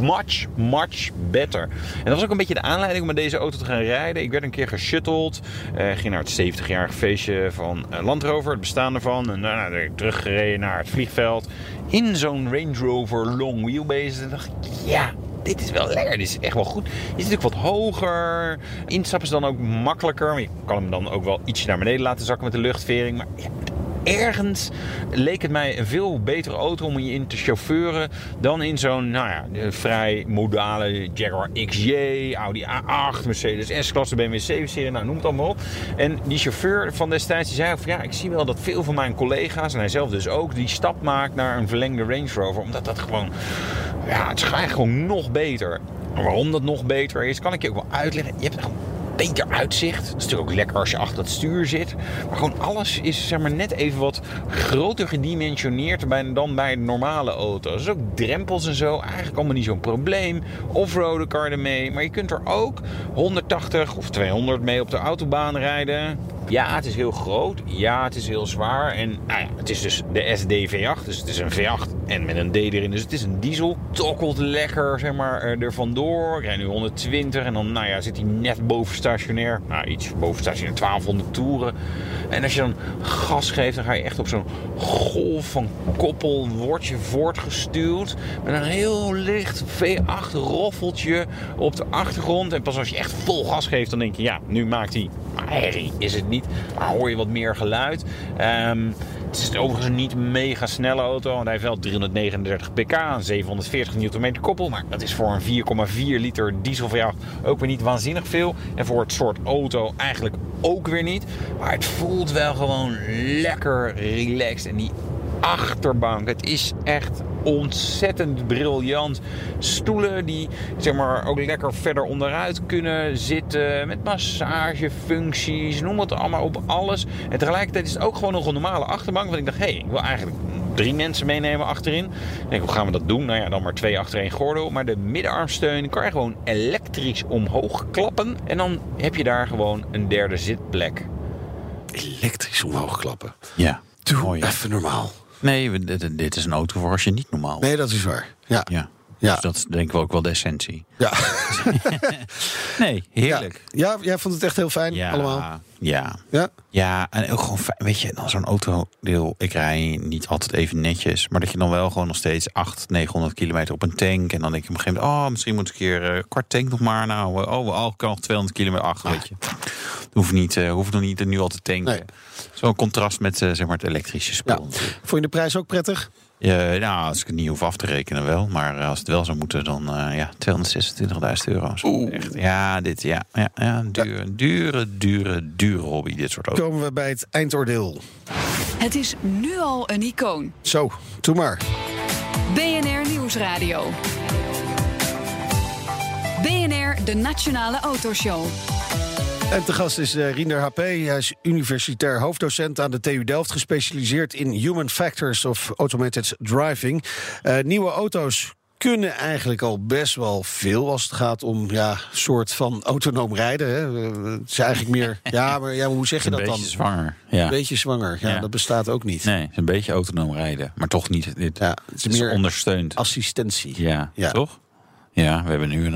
much, much better. En dat was ook een beetje de aanleiding om met deze auto te gaan rijden. Ik werd een keer geshutteld. eh, ging naar het 70-jarig feestje van eh, Land Rover, het bestaan ervan. En daarna ben ik teruggereden naar het vliegveld. In zo'n Range Rover long wheelbase. En dacht ik, ja, dit is wel lekker. Dit is echt wel goed. Die is natuurlijk wat hoger. Instappen is dan ook makkelijker. Maar je kan hem dan ook wel ietsje naar beneden laten zakken met de luchtvering. Maar ja, ergens leek het mij een veel betere auto om je in te chauffeuren dan in zo'n nou ja, vrij modale Jaguar XJ, Audi A8, Mercedes S-klasse, BMW 7-serie, nou noem het allemaal op. En die chauffeur van destijds zei ook van ja, ik zie wel dat veel van mijn collega's en hij zelf dus ook die stap maakt naar een verlengde Range Rover, omdat dat gewoon ja, het is gewoon nog beter. Waarom dat nog beter is, kan ik je ook wel uitleggen. Je hebt gewoon beter uitzicht. Het is natuurlijk ook lekker als je achter het stuur zit. Maar gewoon alles is zeg maar, net even wat groter gedimensioneerd dan bij normale auto's. Dus ook drempels en zo, eigenlijk allemaal niet zo'n probleem. Offroaden kan je ermee. Maar je kunt er ook 180 of 200 mee op de autobaan rijden. Ja, het is heel groot. Ja, het is heel zwaar. En nou ja, het is dus de SD V8. Dus het is een V8 en met een D erin. Dus het is een diesel. Tokkelt lekker, zeg maar, eh, er vandoor. Ik rijd nu 120 en dan nou ja, zit hij net boven stationair. Nou, iets boven stationair, 1200 toeren. En als je dan gas geeft, dan ga je echt op zo'n golf van koppel. Word je voortgestuwd met een heel licht V8 roffeltje op de achtergrond. En pas als je echt vol gas geeft, dan denk je, ja, nu maakt hij... Herrie is het niet. Maar hoor je wat meer geluid. Ehm, het is overigens niet mega snelle auto. Want hij heeft wel 339 pk, en 740 Nm koppel. Maar dat is voor een 4,4 liter diesel V8 ook weer niet waanzinnig veel. En voor het soort auto eigenlijk ook weer niet. Maar het voelt wel gewoon lekker relaxed. En die achterbank. Het is echt ontzettend briljant. Stoelen die zeg maar, ook lekker verder onderuit kunnen zitten. Met massagefuncties, noem het allemaal op alles. En tegelijkertijd is het ook gewoon nog een normale achterbank. Want ik dacht, hé, hey, ik wil eigenlijk drie mensen meenemen achterin. Ik denk, hoe gaan we dat doen? Nou ja, dan maar twee achter één gordel. Maar de middenarmsteun kan je gewoon elektrisch omhoog klappen. En dan heb je daar gewoon een derde zitplek. Elektrisch omhoog klappen. Ja. Doe Mooi, even normaal. Nee, dit, dit is een auto voor als je niet normaal Nee, dat is waar. Ja. Ja. Ja. Dus dat is denk ik ook wel de essentie. Ja. Nee, heerlijk. Ja. ja, jij vond het echt heel fijn Ja, allemaal. Ja. Ja. Ja, en ook gewoon fijn. Weet je, dan zo'n autodeel. Ik rij niet altijd even netjes. Maar dat je dan wel gewoon nog steeds 800, 900 kilometer op een tank. En dan denk je op een gegeven moment. Oh, misschien moet ik een keer eh, kwart tank nog maar. Nou, oh, ik kan nog 200 kilometer achter. Weet je. Hoef niet, eh hoef nog niet er nu al te tanken. Nee. Zo'n contrast met eh, zeg maar het elektrische spul. Ja. Vond je de prijs ook prettig? Ja, nou, als ik het niet hoef af te rekenen wel. Maar eh, als het wel zou moeten, dan eh, ja, 226.000 euro. Echt, ja, dit, ja, ja, ja, dure, dure, dure, dure hobby, dit soort auto's. Komen we bij het eindoordeel. Het is nu al een icoon. Zo, doe maar. BNR Nieuwsradio. BNR, de Nationale Autoshow. En te gast is eh, Riender HP. Hij is universitair hoofddocent aan de TU Delft, gespecialiseerd in human factors of automated driving. Eh, nieuwe auto's kunnen eigenlijk al best wel veel als het gaat om ja, soort van autonoom rijden. Hè. Eh, Het is eigenlijk meer. Ja, maar ja, hoe zeg je Een dat beetje dan? zwanger. Ja. Een beetje zwanger. Ja, Ja. dat bestaat ook niet. Nee, het is een beetje autonoom rijden. Maar toch niet. Dit Ja, het is het is meer ondersteund. assistentie. Ja, Ja. toch? Ja, we hebben nu een,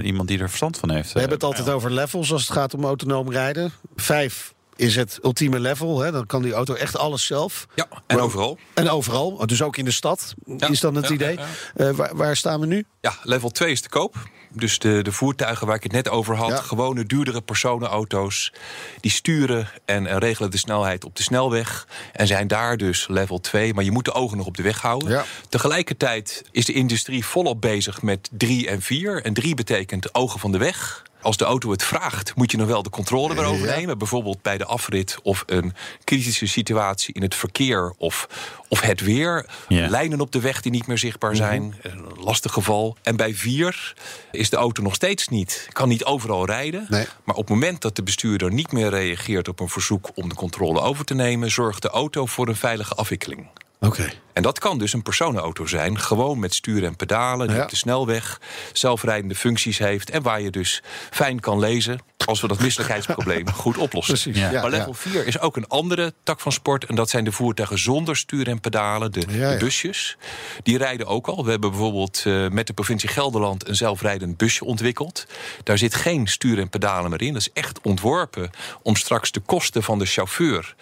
eh, iemand die er verstand van heeft. We hebben het altijd over levels als het gaat om autonoom rijden. Vijf is het ultieme level. Hè. Dan kan die auto echt alles zelf. Ja, en overal. En overal, dus ook in de stad, Ja, is dan het ja, idee. ja, Eh, waar, waar staan we nu? Ja, level 2 is te koop. Dus de, de voertuigen waar ik het net over had, Ja. gewone duurdere personenauto's, die sturen en eh, regelen de snelheid op de snelweg. En zijn daar dus level 2, maar je moet de ogen nog op de weg houden. Ja. Tegelijkertijd is de industrie volop bezig met 3 en 4. En 3 betekent ogen van de weg. Als de auto het vraagt, moet je nog wel de controle erover Ja. nemen. Bijvoorbeeld bij de afrit of een kritische situatie in het verkeer of, of het weer. Ja. Lijnen op de weg die niet meer zichtbaar zijn. Een lastig geval. En bij 4 is de auto nog steeds niet. Kan niet overal rijden. Nee. Maar op het moment dat de bestuurder niet meer reageert op een verzoek om de controle over te nemen, zorgt de auto voor een veilige afwikkeling. Oké. En dat kan dus een personenauto zijn, gewoon met stuur en pedalen, die Ja. op de snelweg zelfrijdende functies heeft en waar je dus fijn kan lezen als we dat misselijkheidsprobleem goed oplossen. Precies. Ja. Ja, maar level 4 is ook een andere tak van sport. En dat zijn de voertuigen zonder stuur en pedalen, de, Ja, ja. de busjes. Die rijden ook al. We hebben bijvoorbeeld eh, met de provincie Gelderland een zelfrijdend busje ontwikkeld. Daar zit geen stuur en pedalen meer in. Dat is echt ontworpen om straks de kosten van de chauffeur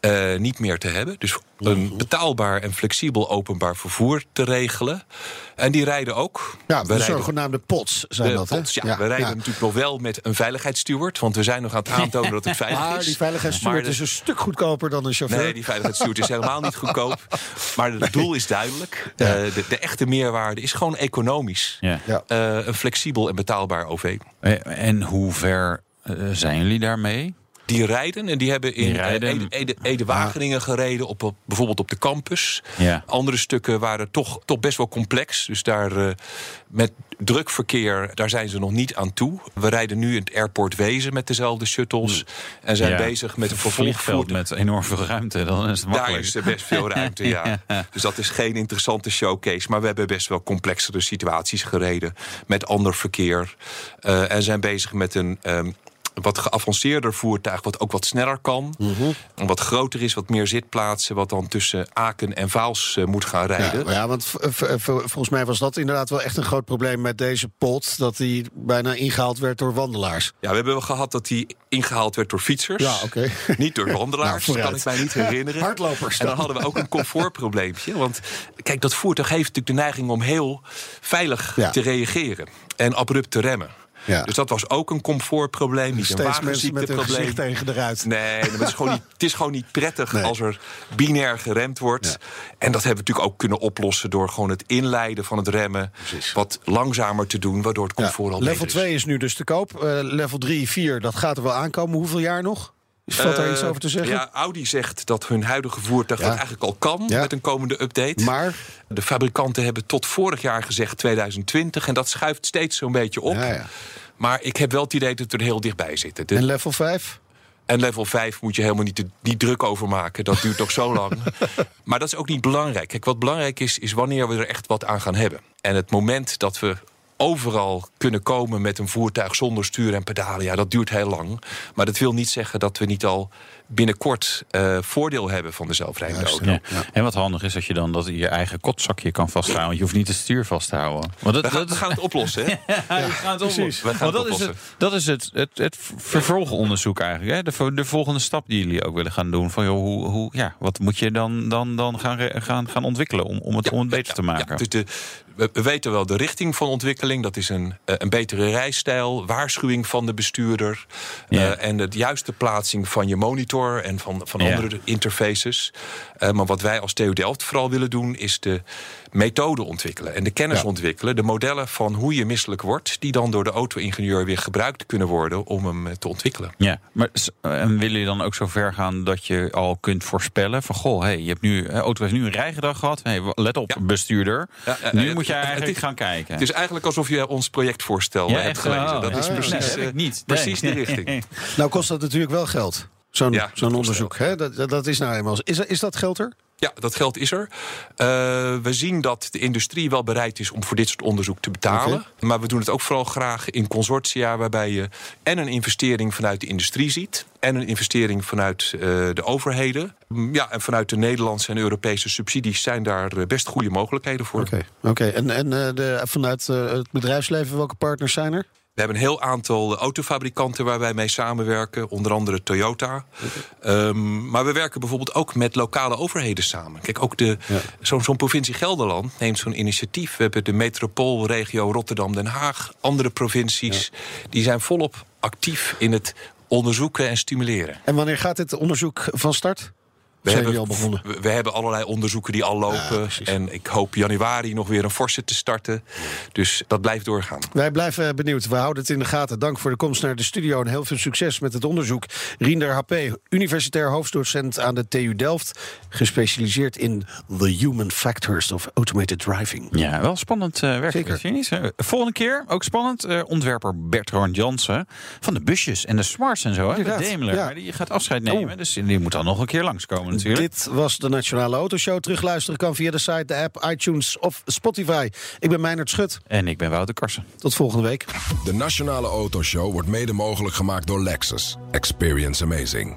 eh, niet meer te hebben. Dus een betaalbaar en flexibel openbaar vervoer te regelen. En die rijden ook. Ja, We de rijden- zogenaamde POTS zijn de dat, hè? pots, ja. we rijden natuurlijk nog wel met een veiligheidssteward. Want we zijn nog aan het aantonen dat het veilig Maar is. die veiligheidssteward Maar de- is een stuk goedkoper dan een chauffeur. Nee, die veiligheidssteward is helemaal niet goedkoop. Maar het doel is duidelijk. Eh, de, de echte meerwaarde is gewoon economisch. Ja. Eh, een flexibel en betaalbaar OV. Eh, En hoe ver zijn jullie daarmee? Die rijden en die hebben in Die eh, Ede, Ede, Ede-Wageningen gereden, op, op- bijvoorbeeld op de campus. Ja. Andere stukken waren toch, toch best wel complex. Dus daar eh, met druk verkeer, daar zijn ze nog niet aan toe. We rijden nu in het airport Wezen met dezelfde shuttles. En zijn Ja. bezig met een vervolgvloed. met enorm veel ruimte. Dan is het Daar makkelijk. is er best veel ruimte, ja. Dus dat is geen interessante showcase. Maar we hebben best wel complexere situaties gereden. Met ander verkeer. Eh, en zijn bezig met een ehm, wat geavanceerder voertuig, wat ook wat sneller kan. Een wat groter is, wat meer zitplaatsen, wat dan tussen Aken en Vaals eh, moet gaan rijden. Ja, ja, want volgens mij was dat inderdaad wel echt een groot probleem met deze pot. Dat die bijna ingehaald werd door wandelaars. Ja, we hebben wel gehad dat die ingehaald werd door fietsers. Ja, oké. Niet door wandelaars, Nou, dat kan ik mij niet herinneren. Hardlopers En dan dan. hadden we ook een comfortprobleempje. Want kijk, dat voertuig heeft natuurlijk de neiging om heel veilig Ja. te reageren. En abrupt te remmen. Ja. Dus dat was ook een comfortprobleem, niet een mensen met hun wagenziekteprobleem. gezicht tegen de ruit. Nee, is gewoon niet, het is gewoon niet prettig Nee. als er binair geremd wordt. Ja. En dat hebben we natuurlijk ook kunnen oplossen door gewoon het inleiden van het remmen Precies. wat langzamer te doen, waardoor het Ja, comfort al level beter is. 2 is nu dus te koop. Eh, level 3, 4, dat gaat er wel aankomen. Hoeveel jaar nog? Is valt daar Eh, iets over te zeggen? Ja, Audi zegt dat hun huidige voertuig Ja. dat eigenlijk al kan Ja. met een komende update. Maar, De fabrikanten hebben tot vorig jaar gezegd 2020 en dat schuift steeds zo'n beetje op. Ja, ja. Maar ik heb wel het idee dat we er heel dichtbij zitten. De- en level 5? En level 5 moet je helemaal niet, niet druk over maken. Dat duurt toch zo lang. Maar dat is ook niet belangrijk. Kijk, wat belangrijk is, is wanneer we er echt wat aan gaan hebben. En het moment dat we overal kunnen komen met een voertuig zonder stuur en pedalen... ja, dat duurt heel lang. Maar dat wil niet zeggen dat we niet al binnenkort eh, voordeel hebben van de zelfrijdende auto. Ja. En wat handig is dat je dan dat je eigen kotzakje kan vasthouden. Want je hoeft niet het stuur vast te houden. Want dat, We gaan, dat we gaan het oplossen, hè? Ja, we gaan het oplossen. We gaan Want het dat is, het, oplossen. dat is het, het, het vervolgonderzoek eigenlijk. Hè? De, vo- de volgende stap die jullie ook willen gaan doen. Van, joh, hoe, hoe, ja, wat moet je dan, dan, dan gaan, gaan, gaan ontwikkelen om, om, het, om het beter te maken? Ja, dus de, we, we weten wel de richting van ontwikkeling. Dat is een, eh, een betere rijstijl, waarschuwing van de bestuurder... Ja. eh, en de juiste plaatsing van je monitor en van, van Ja. andere interfaces. Eh, maar wat wij als TU Delft vooral willen doen... is de methode ontwikkelen en de kennis Ja. ontwikkelen. De modellen van hoe je misselijk wordt... die dan door de auto-ingenieur weer gebruikt kunnen worden... om hem eh, te ontwikkelen. Ja, maar en willen jullie dan ook zo ver gaan dat je al kunt voorspellen van goh, hey, je hebt nu, auto heeft nu een rijgedrag gehad. Hey, let op, Ja. bestuurder. Ja, ja, nu ja, moet je eigenlijk is- gaan kijken. Het is eigenlijk alsof je ons projectvoorstel Ja, eh, hebt gelezen. oh, dat is precies, Nee, eh, niet. precies Nee. de richting. Nou kost dat natuurlijk wel geld. Zo'n Ja, zo'n onderzoek. Hè? Dat, dat- dat is nou eenmaal. Is, is dat geld er? Ja, dat geld is er. Eh, we zien dat de industrie wel bereid is om voor dit soort onderzoek te betalen. Maar we doen het ook vooral graag in consortia... waarbij je en een investering vanuit de industrie ziet... en een investering vanuit eh, de overheden. Ja, en vanuit de Nederlandse en Europese subsidies... zijn daar eh, best goede mogelijkheden voor. Oké. Oké. En, en de, vanuit het bedrijfsleven, welke partners zijn er? We hebben een heel aantal autofabrikanten waar wij mee samenwerken, onder andere Toyota. Ehm, maar we werken bijvoorbeeld ook met lokale overheden samen. Kijk, ook de, Ja. zo'n zo'n provincie Gelderland neemt zo'n initiatief. We hebben de metropoolregio Rotterdam-Den Haag, andere provincies. Die zijn volop actief in het onderzoeken en stimuleren. En wanneer gaat dit onderzoek van start? We zijn hebben, jullie al begonnen? we, we hebben allerlei onderzoeken die al lopen. en ik hoop januari nog weer een forse te starten. Dus dat blijft doorgaan. Wij blijven benieuwd. We houden het in de gaten. Dank voor de komst naar de studio en heel veel succes met het onderzoek. Riender HP, universitair hoofddocent aan de TU Delft. Gespecialiseerd in the human factors of automated driving. Ja, wel spannend eh werk. Zeker. Eh, Volgende keer, ook spannend, eh, ontwerper Bertrand Jansen van de busjes en de smarts en zo. Hè, de Daimler. ja. Maar die gaat afscheid nemen, dus die moet dan nog een keer langskomen natuurlijk. Dit was de Nationale Autoshow. Terugluisteren kan via de site, de app, iTunes of Spotify. Ik ben Meijnerd Schut. En ik ben Wouter Karsen. Tot volgende week. De Nationale Autoshow wordt mede mogelijk gemaakt door Lexus. Experience amazing.